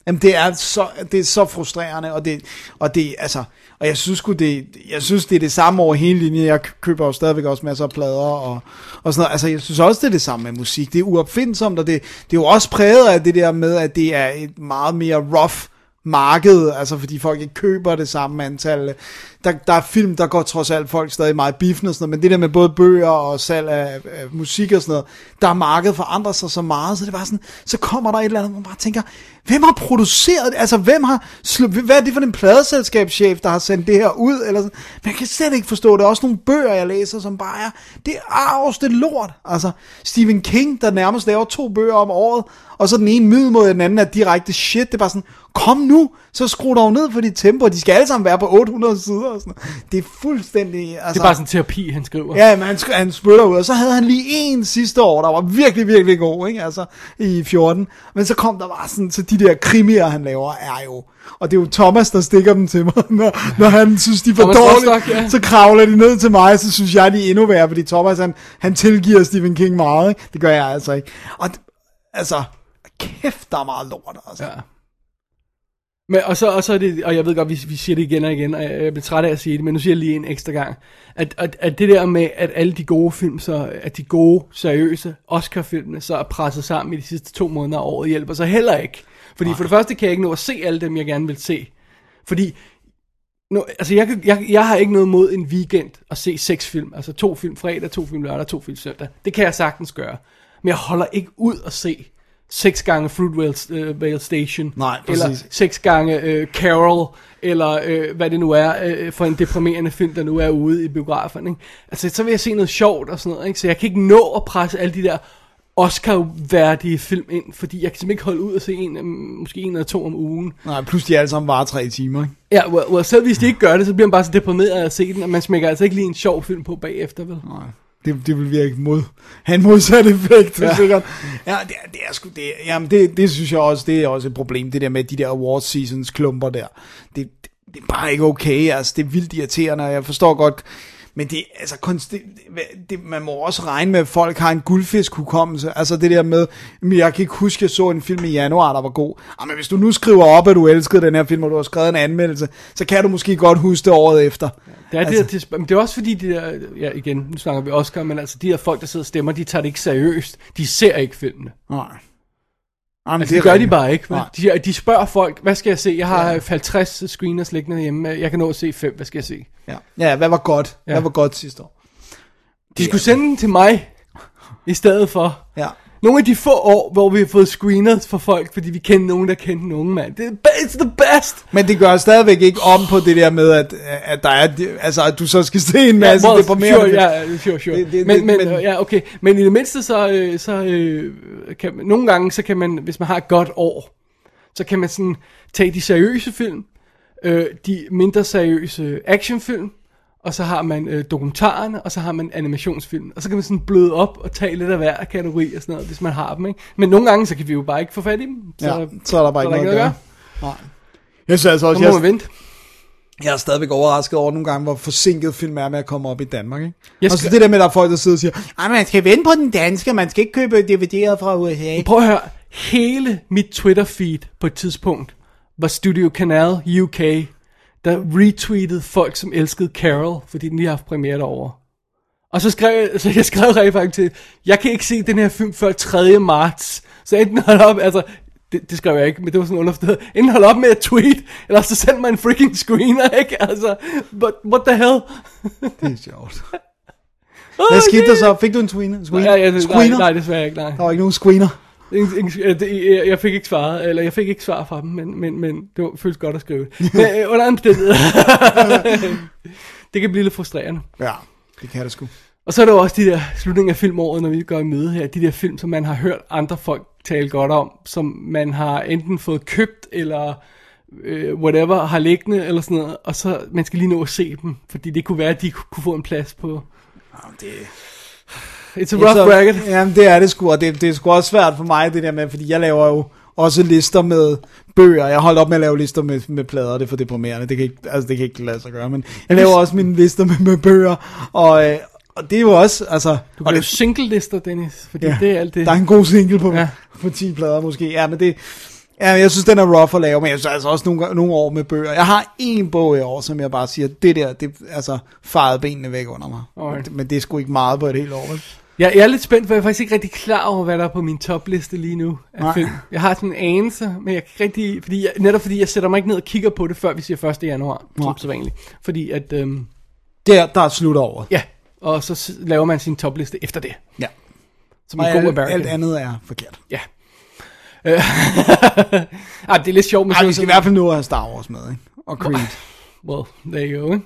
Jamen, det er så, det er så frustrerende, og det, og det, altså, og jeg synes det, jeg synes, det er det samme over hele linjen. Jeg køber jo stadigvæk også masser af plader, og, og sådan noget. Altså, jeg synes også, det er det samme med musik. Det er uopfindsomt, og det, det er jo også præget af det der med, at det er et meget mere rough marked, altså fordi folk ikke køber det samme antal. Der, der er film, der går trods alt folk stadig meget i biffen og sådan noget, men det der med både bøger og salg af, af musik og sådan noget, der er markedet forandrer sig så meget, så det var sådan, så kommer der et eller andet, hvor man bare tænker, hvem har produceret det? Altså, hvem har, hvad er det for en pladeselskabschef, der har sendt det her ud? Eller sådan. Man kan slet ikke forstå det. Er også nogle bøger, jeg læser, som bare er, det er det lort. Altså, Stephen King, der nærmest laver to bøger om året, og så den ene middel mod den anden er direkte shit. Det er bare sådan, kom nu, så skru dog ned for dit tempo. De skal alle sammen være på 800 sider og sådan. Det er fuldstændig... Altså, Det er bare sådan terapi, han skriver. Ja, men han, han spytter ud, og så havde han lige en sidste år, der var virkelig, virkelig god, ikke? Altså, i 14. Men så kom der bare sådan, så de der krimier, han laver, er jo... Og det er jo Thomas, der stikker dem til mig, når, når han synes, de er for dårlige. Rostock, ja. Så kravler de ned til mig, så synes jeg, de er endnu værre, fordi Thomas, han, han tilgiver Stephen King meget, ikke? Det gør jeg altså ikke. Og altså, kæft, der er meget lort, altså. Ja. Men, og, så, og så er det, og jeg ved godt, vi, vi siger det igen og igen, og jeg, jeg bliver træt af at sige det, men nu siger jeg lige en ekstra gang, at, at, at det der med, at alle de gode film, så, at de gode, seriøse Oscar-filmene, så er presset sammen i de sidste to måneder af året, hjælper så heller ikke. Fordi for det første kan jeg ikke nå at se alle dem, jeg gerne vil se. Fordi, nu, altså jeg, kan- jeg, jeg har ikke noget mod en weekend at se seks film, altså to film fredag, to film lørdag, to film søndag. Det kan jeg sagtens gøre. Men jeg holder ikke ud at se seks gange Fruitvale uh, Vale Station, Nej, eller præcis. seks gange øh, Carol, eller øh, hvad det nu er øh, for en deprimerende film, der nu er ude i biograferne. Ikke? Altså, så vil jeg se noget sjovt og sådan noget, ikke? så jeg kan ikke nå at presse alle de der Oscar-værdige film ind, fordi jeg kan simpelthen ikke holde ud og se en, øh, måske en eller to om ugen. Nej, plus de alle sammen varer tre timer, ikke? Ja, well, well, selv hvis de ikke gør det, så bliver man bare så deprimeret af at se den, at man smækker altså ikke lige en sjov film på bagefter, vel? Nej. Det, det vil virke mod, have en modsat effekt, ja. Ja. sikkert. Ja, det, er- det er sgu, det, jamen det, det synes jeg også, det er også et problem, det der med de der award seasons klumper der. Det, det, det er bare ikke okay, altså det er vildt irriterende, og jeg forstår godt, men det, altså, konst, det, det, man må også regne med, at folk har en guldfisk-hukommelse. Altså det der med, jeg kan ikke huske, at jeg så en film i januar, der var god. Ah, men hvis du nu skriver op, at du elskede den her film, og du har skrevet en anmeldelse, så kan du måske godt huske det året efter. Det er, altså, det, der, men det er også fordi, de der, ja igen, nu snakker vi Oscar, men altså de der folk, der sidder og stemmer, de tager det ikke seriøst. De ser ikke filmene. Nej. Jamen, Altså, det, gør de rigtigt. bare ikke. De, de spørger folk, hvad skal jeg se? Jeg har 50 screeners liggende hjemme. Jeg kan nå at se fem. Hvad skal jeg se? Ja. ja, hvad var godt? Ja. Ja. Hvad var godt sidste år? De skulle sende den til mig, i stedet for. Ja. Nogle af de få år, hvor vi har fået screeners for folk, fordi vi kender nogen, der kendte nogen, mand. Det er it's the best! Men det gør stadigvæk ikke om på det der med, at, at der er, altså, at du så skal se en masse well, deprimerende sure, ja, sure, sure. Det- det- men, det- men, men- ja, okay. Men i det mindste så, øh, så øh, kan nogle gange, så kan man, hvis man har et godt år, så kan man sådan tage de seriøse film, øh, de mindre seriøse actionfilm, og så har man øh, dokumentarerne, og så har man animationsfilm. Og så kan man sådan bløde op og tage lidt af hver kategori og sådan noget, hvis man har dem, ikke? Men nogle gange, så kan vi jo bare ikke få fat i dem. Så, Ja, så er der bare så ikke noget at gøre. Nej. Jeg synes altså Så også, må jeg, man vente. jeg er stadigvæk overrasket over nogle gange, hvor forsinket film er med at komme op i Danmark. Ikke? Jeg Og så skal- det der med, at der er folk, der sidder og siger, Ej, man skal vente på den danske, man skal ikke købe DVD'er fra USA. Prøv at høre, hele mit Twitter-feed på et tidspunkt var Studio Canal UK, der retweetede folk, som elskede Carol, fordi den lige har haft premiere derovre. Og så skrev jeg, så jeg skrev rent faktisk til, jeg kan ikke se den her film før 3. marts. Så enten hold op, altså, det, det skrev jeg ikke, men det var sådan underforstået. Enten hold op med at tweet, eller så send mig en freaking screener, ikke? Altså, but what the hell? Det er sjovt. Hvad skete der så? Fik du en screener? screener? Ja, ja, det, nej, nej, desværre ikke, nej. Der var ikke nogen screener. Jeg, fik ikke svaret, eller jeg fik ikke svar fra dem, men, men, men det var, føles godt at skrive. [LAUGHS] Men øh, under omstændigheder. [LAUGHS] det kan blive lidt frustrerende. Ja, det kan det sgu. Og så er der jo også de der slutninger af filmåret, når vi går i møde her, de der film, som man har hørt andre folk tale godt om, som man har enten fået købt, eller øh, whatever, har liggende, eller sådan noget, og så man skal lige nå at se dem, fordi det kunne være, at de ku- kunne få en plads på. Det, It's a rough så, bracket. Jamen, det er det sgu, og det, det er sgu også svært for mig, det der med, fordi jeg laver jo også lister med bøger. Jeg holdt op med at lave lister med, med plader, det er for deprimerende. Det kan ikke, altså, det kan ikke lade sig gøre, men jeg laver også mine lister med, med bøger, og, øh, og det er jo også, altså... Du og det, single-lister, Dennis, fordi ja, det er alt det. Der er en god single på, ja. Ja. på 10 plader måske. Ja, men det... Ja, jeg synes, den er rough at lave, men jeg synes altså også nogle, nogle år med bøger. Jeg har en bog i år, som jeg bare siger, det der, det altså farede benene væk under mig. Alright. Men det er sgu ikke meget på et helt år, vel? Jeg, jeg er lidt spændt, for jeg er faktisk ikke rigtig klar over, hvad der er på min topliste lige nu af Nej. film. Jeg har sådan en anelse, men jeg kan ikke rigtig... Fordi jeg, netop fordi jeg sætter mig ikke ned og kigger på det, før vi siger 1. januar, Nej. som så vanligt. Fordi at... Øhm, Der, der er slut over. ja, og så laver man sin topliste efter det. Ja. Som Og en god alt, American. alt andet er forkert. Ja. [LAUGHS] Øh, det er lidt sjovt med Ej, vi skal i hvert fald nå at have Star Wars med, ikke? Og Creed. Well, there you go, ikke?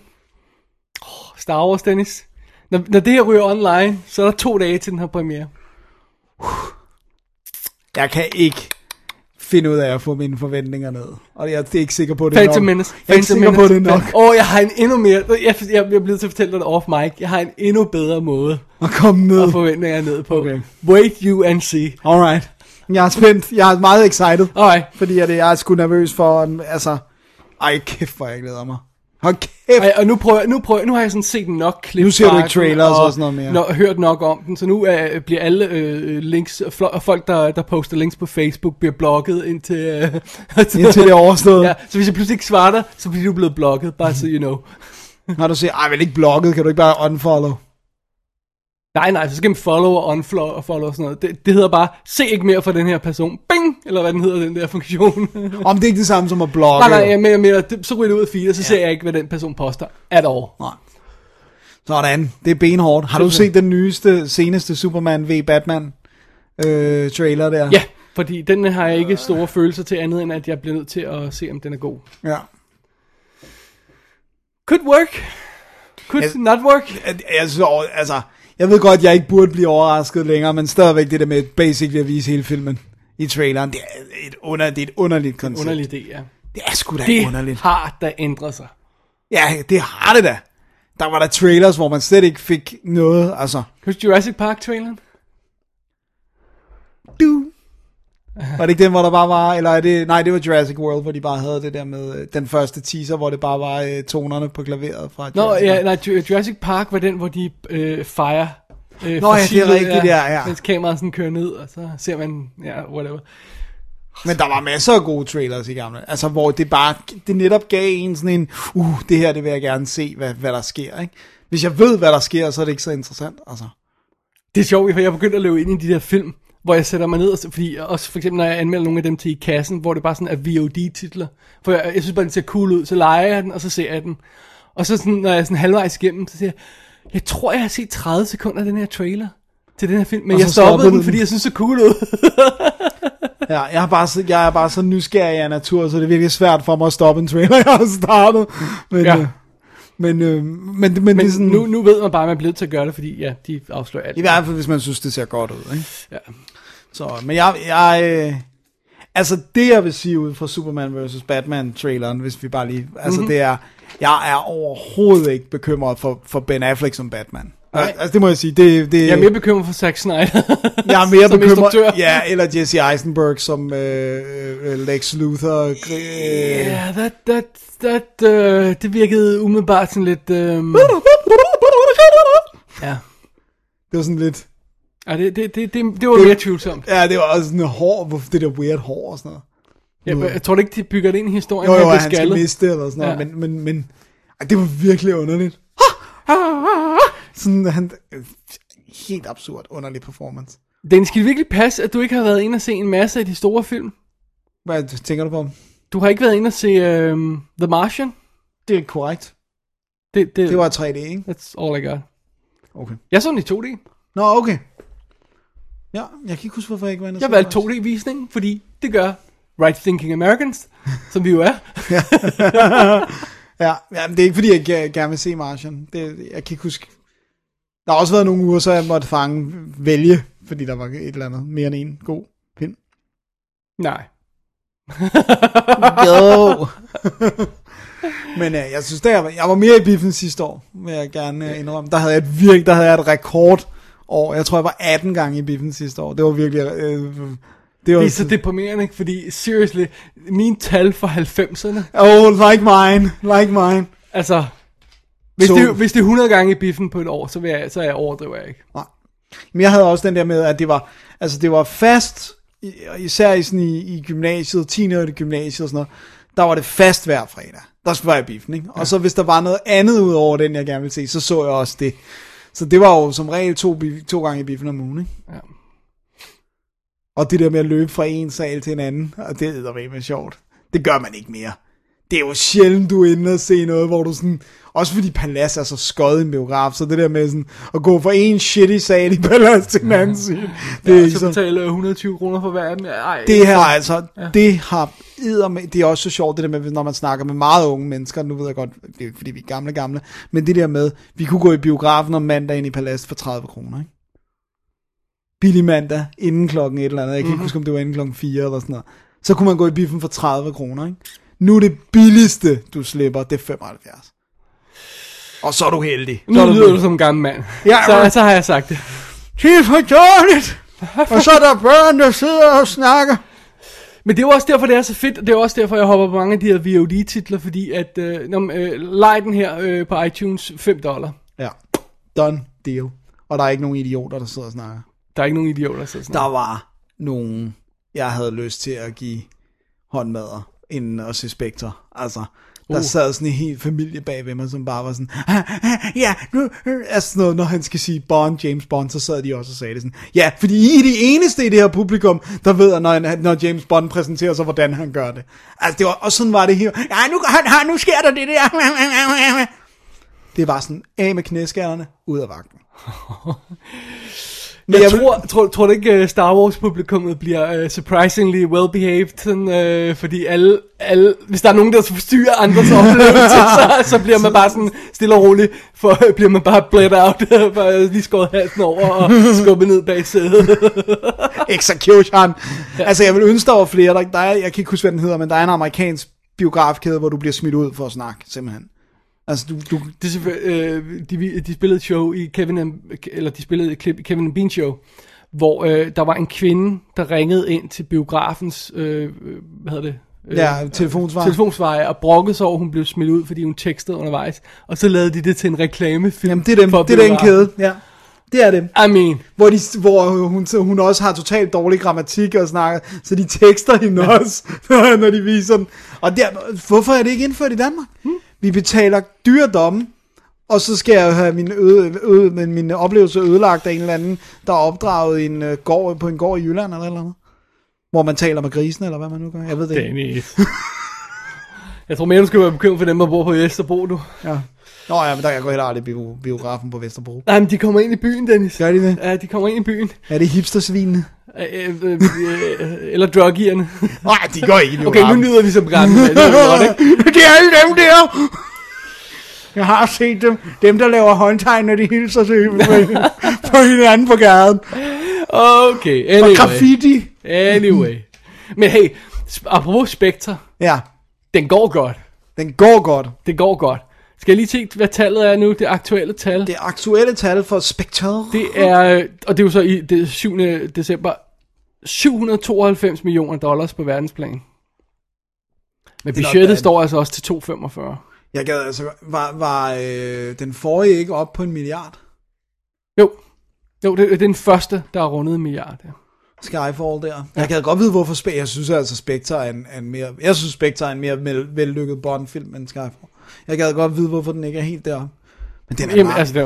Oh, Star Wars, Dennis. Når, når det her ryger online, så er der to dage til den her premiere. Jeg kan ikke finde ud af at få mine forventninger ned. Og jeg er ikke sikker på, at det er Phantom nok. Menace. Jeg er ikke sikker på, at det er nok Åh, oh, jeg har en endnu mere... Jeg, jeg, jeg blevet til at fortælle dig det off mic. Jeg har en endnu bedre måde at komme ned. at forventninger ned på. Okay. Wait you and see. Alright. Jeg er spændt. Jeg er meget excited. Alright. Fordi at jeg er sgu nervøs for, altså... Ej, kæft, hvor jeg glæder mig. Hold kæft. Ej, og nu prøver, nu prøver, nu har jeg sådan set nok klip. Nu ser du ikke trailers og sådan noget mere. Nå, hørt nok om den, så nu øh, bliver alle øh, links, og folk der, der poster links på Facebook, bliver blokket indtil... Øh, Indtil det er overstået. Ja, så hvis jeg pludselig ikke svarer dig, så bliver du blevet blokket, bare så you know. Når du siger, ej, vel ikke blokket, kan du ikke bare unfollow? Nej, nej, så skal man follow og unfollow og follow og sådan noget. Det, det hedder bare, se ikke mere fra den her person. Bing! Eller hvad den hedder, den der funktion. [LAUGHS] Om det er ikke det samme som at blokke. nej, nej, jeg mener, det, så ryger det ud af feed, og så ja. ser jeg ikke, hvad den person poster. At all. Nej. Sådan, det er benhårdt. Har du set den nyeste, seneste Superman v Batman øh, trailer der? Ja, fordi den har jeg ikke store følelser til andet, end at jeg bliver nødt til at se, om den er god. ja. Could work. Could Jeg- not work. Jeg, jeg, altså, jeg ved godt, at jeg ikke burde blive overrasket længere, men stadigvæk det der med basically at vise hele filmen i traileren, det er et, under, det er et underligt koncept. Underlig idé, ja. Det er sgu da Det underligt. har da ændret sig. Ja, det har det da. Der var der trailers, hvor man slet ikke fik noget, altså. Husk Jurassic Park-traileren? Du. Var det ikke den, hvor der bare var, eller er det, nej, det var Jurassic World, hvor de bare havde det der med øh, den første teaser, hvor det bare var øh, tonerne på klaveret fra Nå, Jurassic ja, Park. nej, Ju- Jurassic Park var den, hvor de øh, fejrer øh, Nå, ja, det er rigtigt, ja, ja. Mens kameraet sådan kører ned, og så ser man, ja, whatever. Men der var masser af gode trailers i gamle. Altså, hvor det bare, det netop gav en sådan en, uh, det her, det vil jeg gerne se, hvad, hvad der sker, ikke? Hvis jeg ved, hvad der sker, så er det ikke så interessant, altså. Det er sjovt, for jeg er begyndt at løbe ind i de der film, hvor jeg sætter mig ned, og, fordi også for eksempel, når jeg anmelder nogle af dem til i kassen, hvor det bare sådan er VOD-titler. For jeg, jeg synes bare, den ser cool ud, så leger jeg den, og så ser jeg den. Og så sådan, når jeg er sådan halvvejs igennem, så siger jeg, jeg tror, jeg har set 30 sekunder af den her trailer til den her film, men jeg stoppede den, du fordi den. jeg synes, det så cool ud. [LAUGHS] Ja, jeg, har bare, så- jeg er bare så nysgerrig af natur, så det er virkelig svært for mig at stoppe en trailer, jeg har startet. Men, Ja. Men, øh, men, men, men Men det er sådan, nu, nu ved man bare, at man er blevet til at gøre det, fordi ja, de afslører alt. i hvert fald, hvis man synes, det ser godt ud, ikke? Ja. Så, men jeg, jeg øh, altså det jeg vil sige ud fra Superman vs. Batman traileren, hvis vi bare lige, altså mm-hmm. det er, jeg er overhovedet ikke bekymret for, for Ben Affleck som Batman. Nej. Altså det må jeg sige, det, det Jeg er mere bekymret for Zack Snyder. jeg er [LAUGHS] mere som bekymret, instruktør. ja, eller Jesse Eisenberg som øh, øh, Lex Luthor. Øh, Ja, that, that, that, uh, det virkede umiddelbart sådan lidt... Um, ja. Det var sådan lidt, Ja, det, det, det, det, det var mere tvivlsomt. ja, det var også sådan hår, hvor- det der weird hår og sådan noget. Jeg, jeg tror ikke, de bygger det ind i historien, Jo, jo, det han skal miste det eller sådan noget, Ja. men, men, men det var virkelig underligt. Sådan, han, helt absurd, underlig performance. Den skal virkelig passe, at du ikke har været inde og se en masse af de store film? Hvad tænker du på? Du har ikke været inde og se um, The Martian? Det er korrekt. Det, det, Det var 3D, ikke? That's all I got. Okay. Jeg så den i 2D. Nå, okay. Ja, jeg kan ikke huske, hvorfor jeg ikke var inde og Jeg se valgte det. 2D-visningen, fordi det gør right thinking Americans, [LAUGHS] som vi jo er. Ja, [LAUGHS] ja, men det er ikke fordi, jeg ge- gerne vil se Martian. Det, jeg kan ikke huske. Der har også været nogle uger, så jeg måtte fange vælge, fordi der var et eller andet mere end en god film. Nej. Jo. [LAUGHS] Men øh, jeg synes, der, jeg, var, jeg var mere i biffen sidste år, vil jeg gerne øh, indrømme. Der havde jeg et virkelig, der havde jeg et rekord år. Jeg tror, jeg var 18 gange i biffen sidste år. Det var virkelig... Øh, det var Det er så deprimerende, ikke? fordi seriously, mine tal for 90'erne, Oh, like mine, like mine. altså, hvis, Så- det, hvis det er 100 gange i biffen på et år, så, vil jeg, så er jeg overdriver jeg ikke. Nej. Men jeg havde også den der med, at det var, altså det var fast, i- især i, sådan i, i gymnasiet, 10. og gymnasiet og sådan noget, der var det fast hver fredag. Der skulle være i biffen, ikke? Og så hvis der var noget andet ud over den, jeg gerne ville se, så så jeg også det. Så det var jo som regel to, to gange i biffen om ugen, ikke? Ja. Og det der med at løbe fra en sal til en anden, og det er med sjovt. Det gør man ikke mere. Det er jo sjældent, du er inde og se noget, hvor du sådan... Også fordi Palas er så skød i en biograf, så det der med sådan at gå fra en shitty sal i Palas til en anden side, det er Ja, ikke så betale 120 kroner for hver af dem. Ej, Det her altså, ja. det har med, det er også så sjovt, det der med, når man snakker med meget unge mennesker, nu ved jeg godt, det er fordi vi er gamle, gamle, men det der med, vi kunne gå i biografen om mandagen i Palas for 30 kroner, ikke? Billig mandag, inden klokken et eller andet, jeg kan Mhm. ikke huske, om det var inden klokken 4 eller sådan noget. Så kunne man gå i biffen for 30 kroner, ikke? Nu er det billigste, du slipper, det er 75. Og så er du heldig. Så er Nu du lyder du som en gammel mand. Ja, så, men- så har jeg sagt det. Det er for dårligt! Og så er der børn, der sidder og snakker. Men det er jo også derfor, det er så fedt. Det er også derfor, jeg hopper på mange af de her VOD-titler, fordi at, øh, når, øh, lej den her øh, på iTunes 5 dollar. Ja, done deal. Og der er ikke nogen idioter, der sidder og snakker. Der er ikke nogen idioter, så sådan Der var nogen, jeg havde lyst til at give håndmadder inden at se Spectre. Altså, der Uh. sad sådan en hel familie bag ved mig, som bare var sådan, "Ah, ah, ja, nu, øh," altså sådan noget, når han skal sige Bond, James Bond, så sad de også og sagde det sådan, ja, fordi I er de eneste i det her publikum, der ved, når, når James Bond præsenterer sig, hvordan han gør det. Altså, det var, og sådan var det her, ja, nu, han, han, nu sker der det der. Det var sådan, af med knæskallerne, ud af vagten. [LAUGHS] Men Jeg vil- tror, tror, tror du ikke, uh, Star Wars-publikummet bliver uh, surprisingly well-behaved, sådan, uh, fordi alle, alle, hvis der er nogen, der forstyrrer andres oplevelse, [LAUGHS] så, så bliver man bare sådan stille og roligt, for bliver man bare bled out, bare lige skåret halsen over og [LAUGHS] skubbet ned bag sædet. [LAUGHS] Execution. Altså, jeg vil ønske, der var flere. Der, der er, jeg kan ikke huske, hvad den hedder, men der er en amerikansk biografkæde, hvor du bliver smidt ud for at snakke, simpelthen. Altså, du, du, Det selvfølgelig, øh, de, de spillede et show i Kevin and, eller de spillede et klip i Kevin and Bean show, hvor øh, der var en kvinde, der ringede ind til biografens, øh, øh, hvad hedder det? Øh, ja, telefonsvar. telefonsveje og brokkede sig over, at hun blev smidt ud, fordi hun tekstede undervejs. Og så lavede de det til en reklamefilm. Jamen, det er, dem, det er den kæde. Ja, det er dem. I mean, Hvor, de, hvor hun, hun også har totalt dårlig grammatik og snakker, så de tekster hende også, [LAUGHS] når de viser den. Og der, hvorfor er det ikke indført i Danmark? Hmm? Vi betaler dyredomme, og så skal jeg have min, øde, øde, min, min oplevelse ødelagt af en eller anden, der er opdraget en, uh, gård, på en gård i Jylland eller eller andet. Hvor man taler med grisen, eller hvad man nu gør. Jeg ved det ikke. Dennis. [LAUGHS] Jeg tror mere, du skal være bekymret for dem, der bor på Vesterbro, du. Ja. Nå ja, men der jeg går heller aldrig bio, biografen på Vesterbro. Nej, men de kommer ind i byen, Dennis. Gør de det? Ja, de kommer ind i byen. Er det hipstersvinene? Øh, øh, øh, eller druggierne. Nej, de går ikke i Okay, nu lyder vi som gamle. det er godt, ikke? det er alle dem der. Jeg har set dem. Dem, der laver håndtegn, når de hilser sig på, hinanden på gaden. Okay, Og anyway. graffiti. Anyway. Men hey, apropos Spectre, Ja, den går godt. den går godt. Det går godt. Skal jeg lige se, hvad tallet er nu, det aktuelle tal? Det aktuelle tal for Spectre. Det er, og det er jo så i det 7. december, 792 millioner dollars på verdensplan. Men budgettet står altså også til 245. Jeg gad altså, var, var øh, den forrige ikke op på en milliard? Jo, jo det, det er den første, der er rundet en milliard. Ja. Skyfall der. Jeg kan godt vide, hvorfor Spectre... Jeg synes altså, Spectre er en, en mere... Jeg synes, Spectre er en mere vel- vellykket Bond-film end Skyfall. Jeg kan godt vide, hvorfor den ikke er helt der. Men den er Jamen, meget... altså, den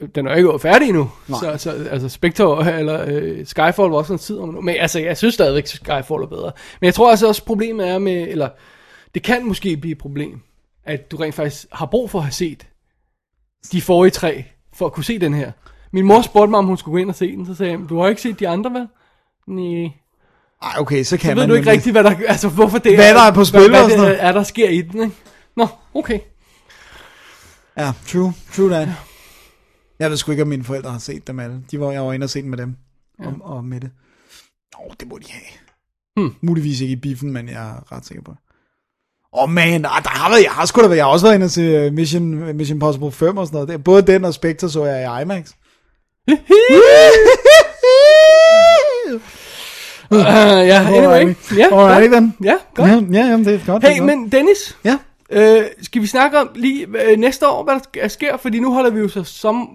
er, den er ikke færdig endnu. Nej. Så, så, altså, Spectre eller øh, Skyfall var også en tid om nu. Men altså, jeg synes stadigvæk, Skyfall er bedre. Men jeg tror altså også, problemet er med, eller det kan måske blive et problem, at du rent faktisk har brug for at have set de forrige tre, for at kunne se den her. Min mor spurgte mig, om hun skulle gå ind og se den, så sagde jeg, du har ikke set de andre, vel? Nej. Ej, okay, så kan Så ved man du ikke nemlig- rigtigt, hvad der, altså hvorfor det Hvad der er på spil hvad, og hvad sådan det noget. er, der sker i den, ikke? Nå, okay. Ja, true, true that. Jeg ved sgu ikke, om mine forældre har set dem alle. De var, jeg var inde og set dem med dem. Ja. Og, og med det. Åh, det må de have. Hmm. Muligvis ikke i biffen, men jeg er ret sikker på det. Åh oh man, der, der har været, jeg har sgu da været, jeg har også været inde og se øh, Mission, Mission Possible 5 og sådan noget. Både den og Spectre så jeg i IMAX. Uh, [LAUGHS] ja, anyway. Ja, Alright, godt. then. Ja, godt. Ja, ja, jamen, det er godt. Hey, men Dennis, Ja, øh, skal vi snakke om lige øh, næste år, hvad der sk- sker? Fordi nu holder vi jo så som...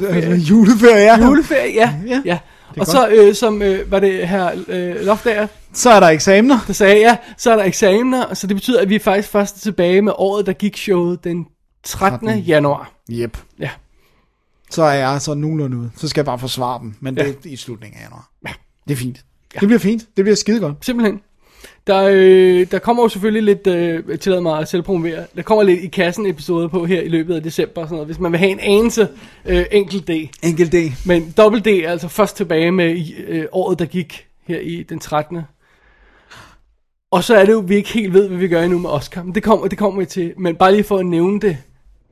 Det er juleferie, ja. Juleferie, ja. Ja, ja. Og så, øh, som øh, var det her øh, Loftager, Så er der eksamener. der sagde, ja, så er der eksamener, så det betyder, at vi er faktisk først tilbage med året, der gik showet den 13. 13. januar. Yep. Ja. så er jeg så nogenlunde ude. Så skal jeg bare forsvare dem, men det Ja. er i slutningen af januar. Ja. Det er fint. Ja. Det bliver fint. Det bliver skide godt. Simpelthen. Der, øh, der kommer jo selvfølgelig lidt, øh, tillad mig at selvpromovere, der kommer lidt i kassen episoder på her i løbet af december og sådan noget, hvis man vil have en anelse øh, enkelt D. Enkelt D. Men dobbelt D er altså først tilbage med øh, året, der gik her i den 13. Og så er det jo, vi ikke helt ved, hvad vi gør endnu med Oscar. Men det kommer, det kommer vi til. Men bare lige for at nævne det.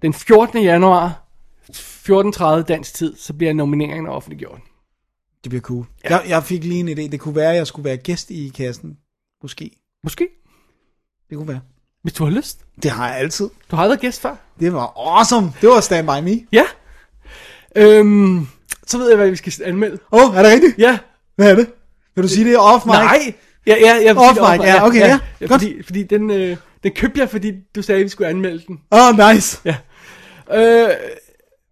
Den 14. januar, 14.30 dansk tid, så bliver nomineringen offentliggjort. Det bliver cool. Ja. Jeg, jeg fik lige en idé. Det kunne være, at jeg skulle være gæst i kassen. Måske. Måske, Det kunne være. hvis du har lyst. Det har jeg altid. Du har aldrig gæst før. Det var awesome. Det var Stand By Me. Ja. Øhm, så ved jeg, hvad vi skal anmelde. Åh, oh, er det rigtigt? Ja. Hvad er det? Vil du sige det off mic? Nej. Ja, ja, ja, Off mic, ja, okay, ja. ja Godt. fordi, fordi den, øh, den købte jeg, fordi du sagde, at vi skulle anmelde den. Åh, oh, nice. Ja. Øh,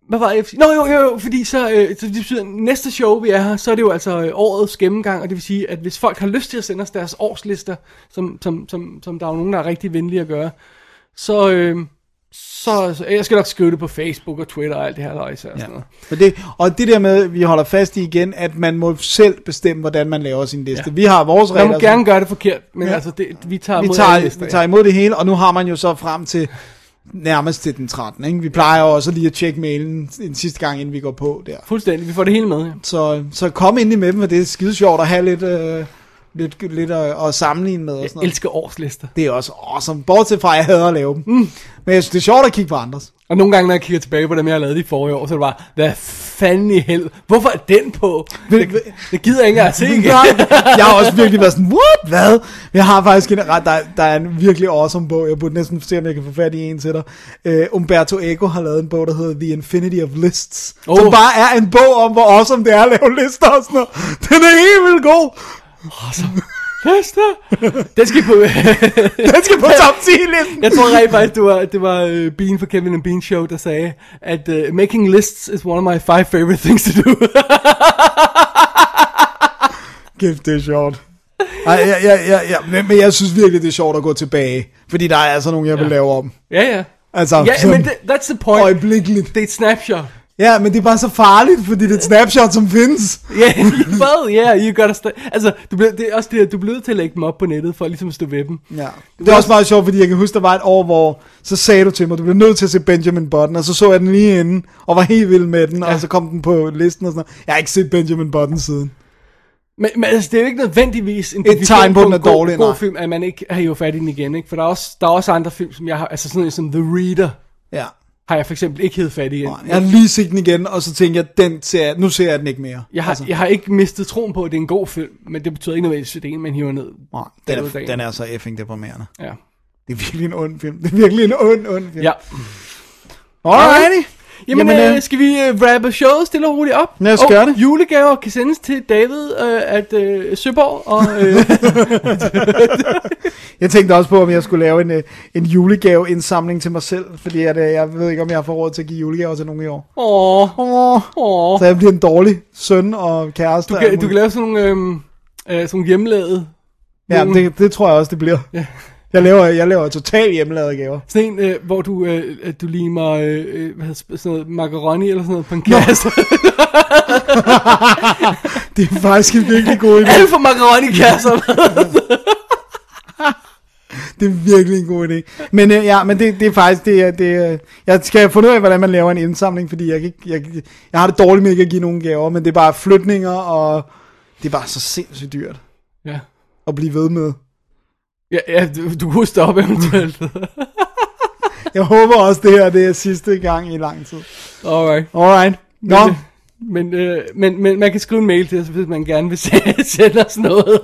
hvad var det? Nå jo, jo, jo, fordi så, øh, så det betyder, næste show, vi er her, så er det jo altså øh, årets gennemgang, og det vil sige, at hvis folk har lyst til at sende os deres årslister, som, som, som, som der er jo nogen, der er rigtig venlige at gøre, så, øh, så, så jeg skal nok skrive det på Facebook og Twitter og alt det her løjse og sådan noget. For det, og det der med, vi holder fast i igen, at man må selv bestemme, hvordan man laver sin liste. Ja. Vi har vores Man regler. må gerne gøre det forkert, men Ja. altså, det, vi tager vi mod tager, vi tager imod det hele, og nu har man jo så frem til nærmest til den 13. Ikke? Vi plejer jo også lige at tjekke mailen en sidste gang, inden vi går på der. Fuldstændig, vi får det hele med, ja. Så, så kom ind i med dem, for det er skide sjovt at have lidt, øh, lidt, lidt at, at sammenligne med. Og sådan Jeg noget. elsker årslister. Det er også awesome. Bortset fra, at jeg hader at lave dem. Mm. Men jeg synes, det er sjovt at kigge på andres. Og nogle gange, når jeg kigger tilbage på dem, jeg har lavet de forrige år, så er det bare, hvad fanden i hel? Hvorfor er den på? Det, det gider jeg ikke engang at se [LAUGHS] igen. Jeg har også virkelig været sådan, what, hvad? Jeg har faktisk en der, der er en virkelig awesome bog, jeg burde næsten se, om jeg kan få fat i en til dig. Uh, Umberto Eco har lavet en bog, der hedder The Infinity of Lists. Oh. som bare er en bog om, hvor awesome det er at lave lister og sådan noget. Den er helt vildt god. Lister! Den skal på... [LAUGHS] Den skal på top 10 listen. jeg tror rent faktisk, det var, det var uh, Bean fra Kevin and Bean Show, der sagde, at uh, making lists is one of my five favorite things to do. [LAUGHS] Kæft, det er sjovt. Ej, ja, ja, ja, ja. Men, men jeg synes virkelig, det er sjovt at gå tilbage. Fordi der er altså nogle, jeg vil lave om. ja, ja. Altså, Ja, men det, that's the point. øjeblikkeligt. Det er et snapshot. Ja, men det er bare så farligt, fordi det er et snapshot, som findes. [LAUGHS] Ja, yeah, well, yeah, you gotta stay. Altså, du bliver, det er også det, at du nødt til at lægge dem op på nettet, for ligesom at stå ved dem. Ja. Det er også meget sjovt, fordi jeg kan huske, der var et år, hvor så sagde du til mig, du bliver nødt til at se Benjamin Button, og så så jeg den lige inden, og var helt vild med den, ja. og så kom den på listen og sådan noget. Jeg har ikke set Benjamin Button siden. Men, men altså, det er jo ikke nødvendigvis en Et tegn på, at en den er god, dårlig, god nej. film, at man ikke har jo fat i den igen, ikke? For der er, også, der er også andre film, som jeg har, altså sådan noget som The Reader, Ja. Har jeg for eksempel ikke hed fat i. Jeg har lige set den igen, og så tænkte jeg, den ser, nu ser jeg den ikke mere. Jeg har, altså. jeg har ikke mistet troen på, at det er en god film, men det betyder ikke nødvendigvis, at det er en, man hiver ned. Nej, den, er, dagen. den er så effing deprimerende. Ja. Det er virkelig en ond film. Det er virkelig en ond, ond film. ja. Alrighty. Jamen, Jamen, Jamen øh, skal vi uh, rappe showet stille og roligt op? Lad os og gøre det. julegaver kan sendes til David uh, at uh, Søborg, og uh, [LAUGHS] Jeg tænkte også på, om jeg skulle lave en, øh, en julegaveindsamling til mig selv, fordi at, øh, jeg ved ikke, om jeg har fået råd til at give julegaver til nogen i år. åh, Åh, åh. så jeg bliver en dårlig søn og kæreste. Du kan, du kan lave sådan nogle, øhm, øh, sådan nogle hjemlavede. Ja, det, det tror jeg også, det bliver. Ja. Jeg laver, jeg laver totalt hjemmelavede gaver. Sådan en, øh, hvor du, øh, du limer øh, øh, hvad hedder, sådan noget macaroni eller sådan noget på en kasse. [LAUGHS] Det er faktisk en virkelig god idé. Alle for macaroni-kasser. [LAUGHS] Det er virkelig en god idé. Men øh, ja, men det, det er faktisk, det er, det er, jeg skal finde ud af, hvordan man laver en indsamling, fordi jeg, kan ikke, jeg, jeg har det dårligt med ikke at give nogen gaver, men det er bare flytninger, og det er bare så sindssygt dyrt ja. at blive ved med. Ja, ja du, du kunne stoppe eventuelt. [LAUGHS] Jeg håber også, det her det er sidste gang i lang tid. Alright. Alright. Nå, Men, men, øh, men, men man kan skrive en mail til os, hvis man gerne vil [LAUGHS] se- sende os noget.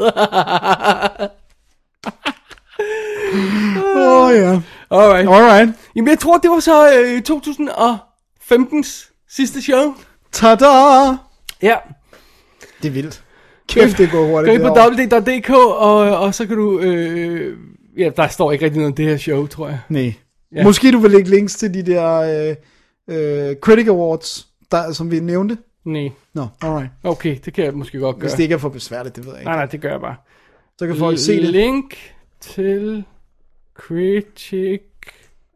åh oh, ja. [LAUGHS] Alright. Alright. Jamen, jeg tror, det var så øh, 2015's sidste show. Tada! Ja. Det er vildt. Kæft, det går Gå hurtigt. ind på www.dk, og, og så kan du... Øh, ja, der står ikke rigtig noget om det her show, tror jeg. Nej. Ja. Måske du vil lægge links til de der øh, øh, Critic Awards, der, som vi nævnte. Nej. Nå, alright. Okay, det kan jeg måske godt gøre. Hvis det ikke er for besværligt, det ved jeg ikke. Nej, nej, det gør jeg bare. Så kan folk se det. Link til Critic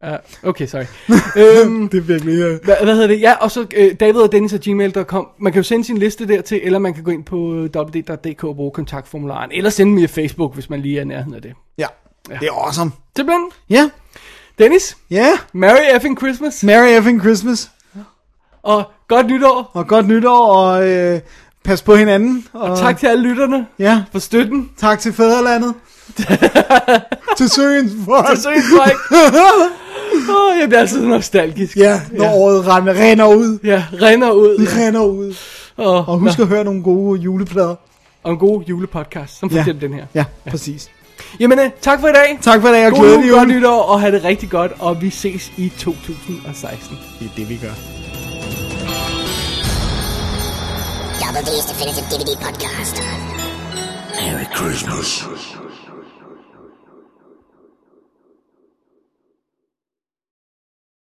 Uh, okay, sorry. [LAUGHS] øhm, Det er virkelig... Uh... hvad, hvad hedder det? Ja, og så øh, David og Dennis at gmail.com. Man kan jo sende sin liste dertil, eller man kan gå ind på øh, www.dk og bruge kontaktformularen, eller sende via Facebook, hvis man lige er i nærheden af det. Ja. Ja. det er awesome. Simpelthen. Ja, Dennis, ja. Merry effing Christmas, Merry effing Christmas. og godt nytår, Og godt nytår, og øh, pas på hinanden. Og, og tak til alle lytterne Ja, for støtten. tak til fædrelandet. [LAUGHS] til søens folk. Til søens folk. [LAUGHS] Åh, jeg bliver altid nostalgisk. Ja, når Ja. ja. året render, render ud. Ja, renner ud. Det render ud. Og, Og husk at høre nogle gode juleplader. og en god julepodcast, som for Ja. eksempel den her. Ja, præcis. Jamen, øh, tak for i dag. Tak for i dag, og God glædelig jul, godt jul. nytår, og have det rigtig godt, og vi ses i 2016. Det er det, vi gør. Double D's Definitive DVD Podcast. Merry Christmas.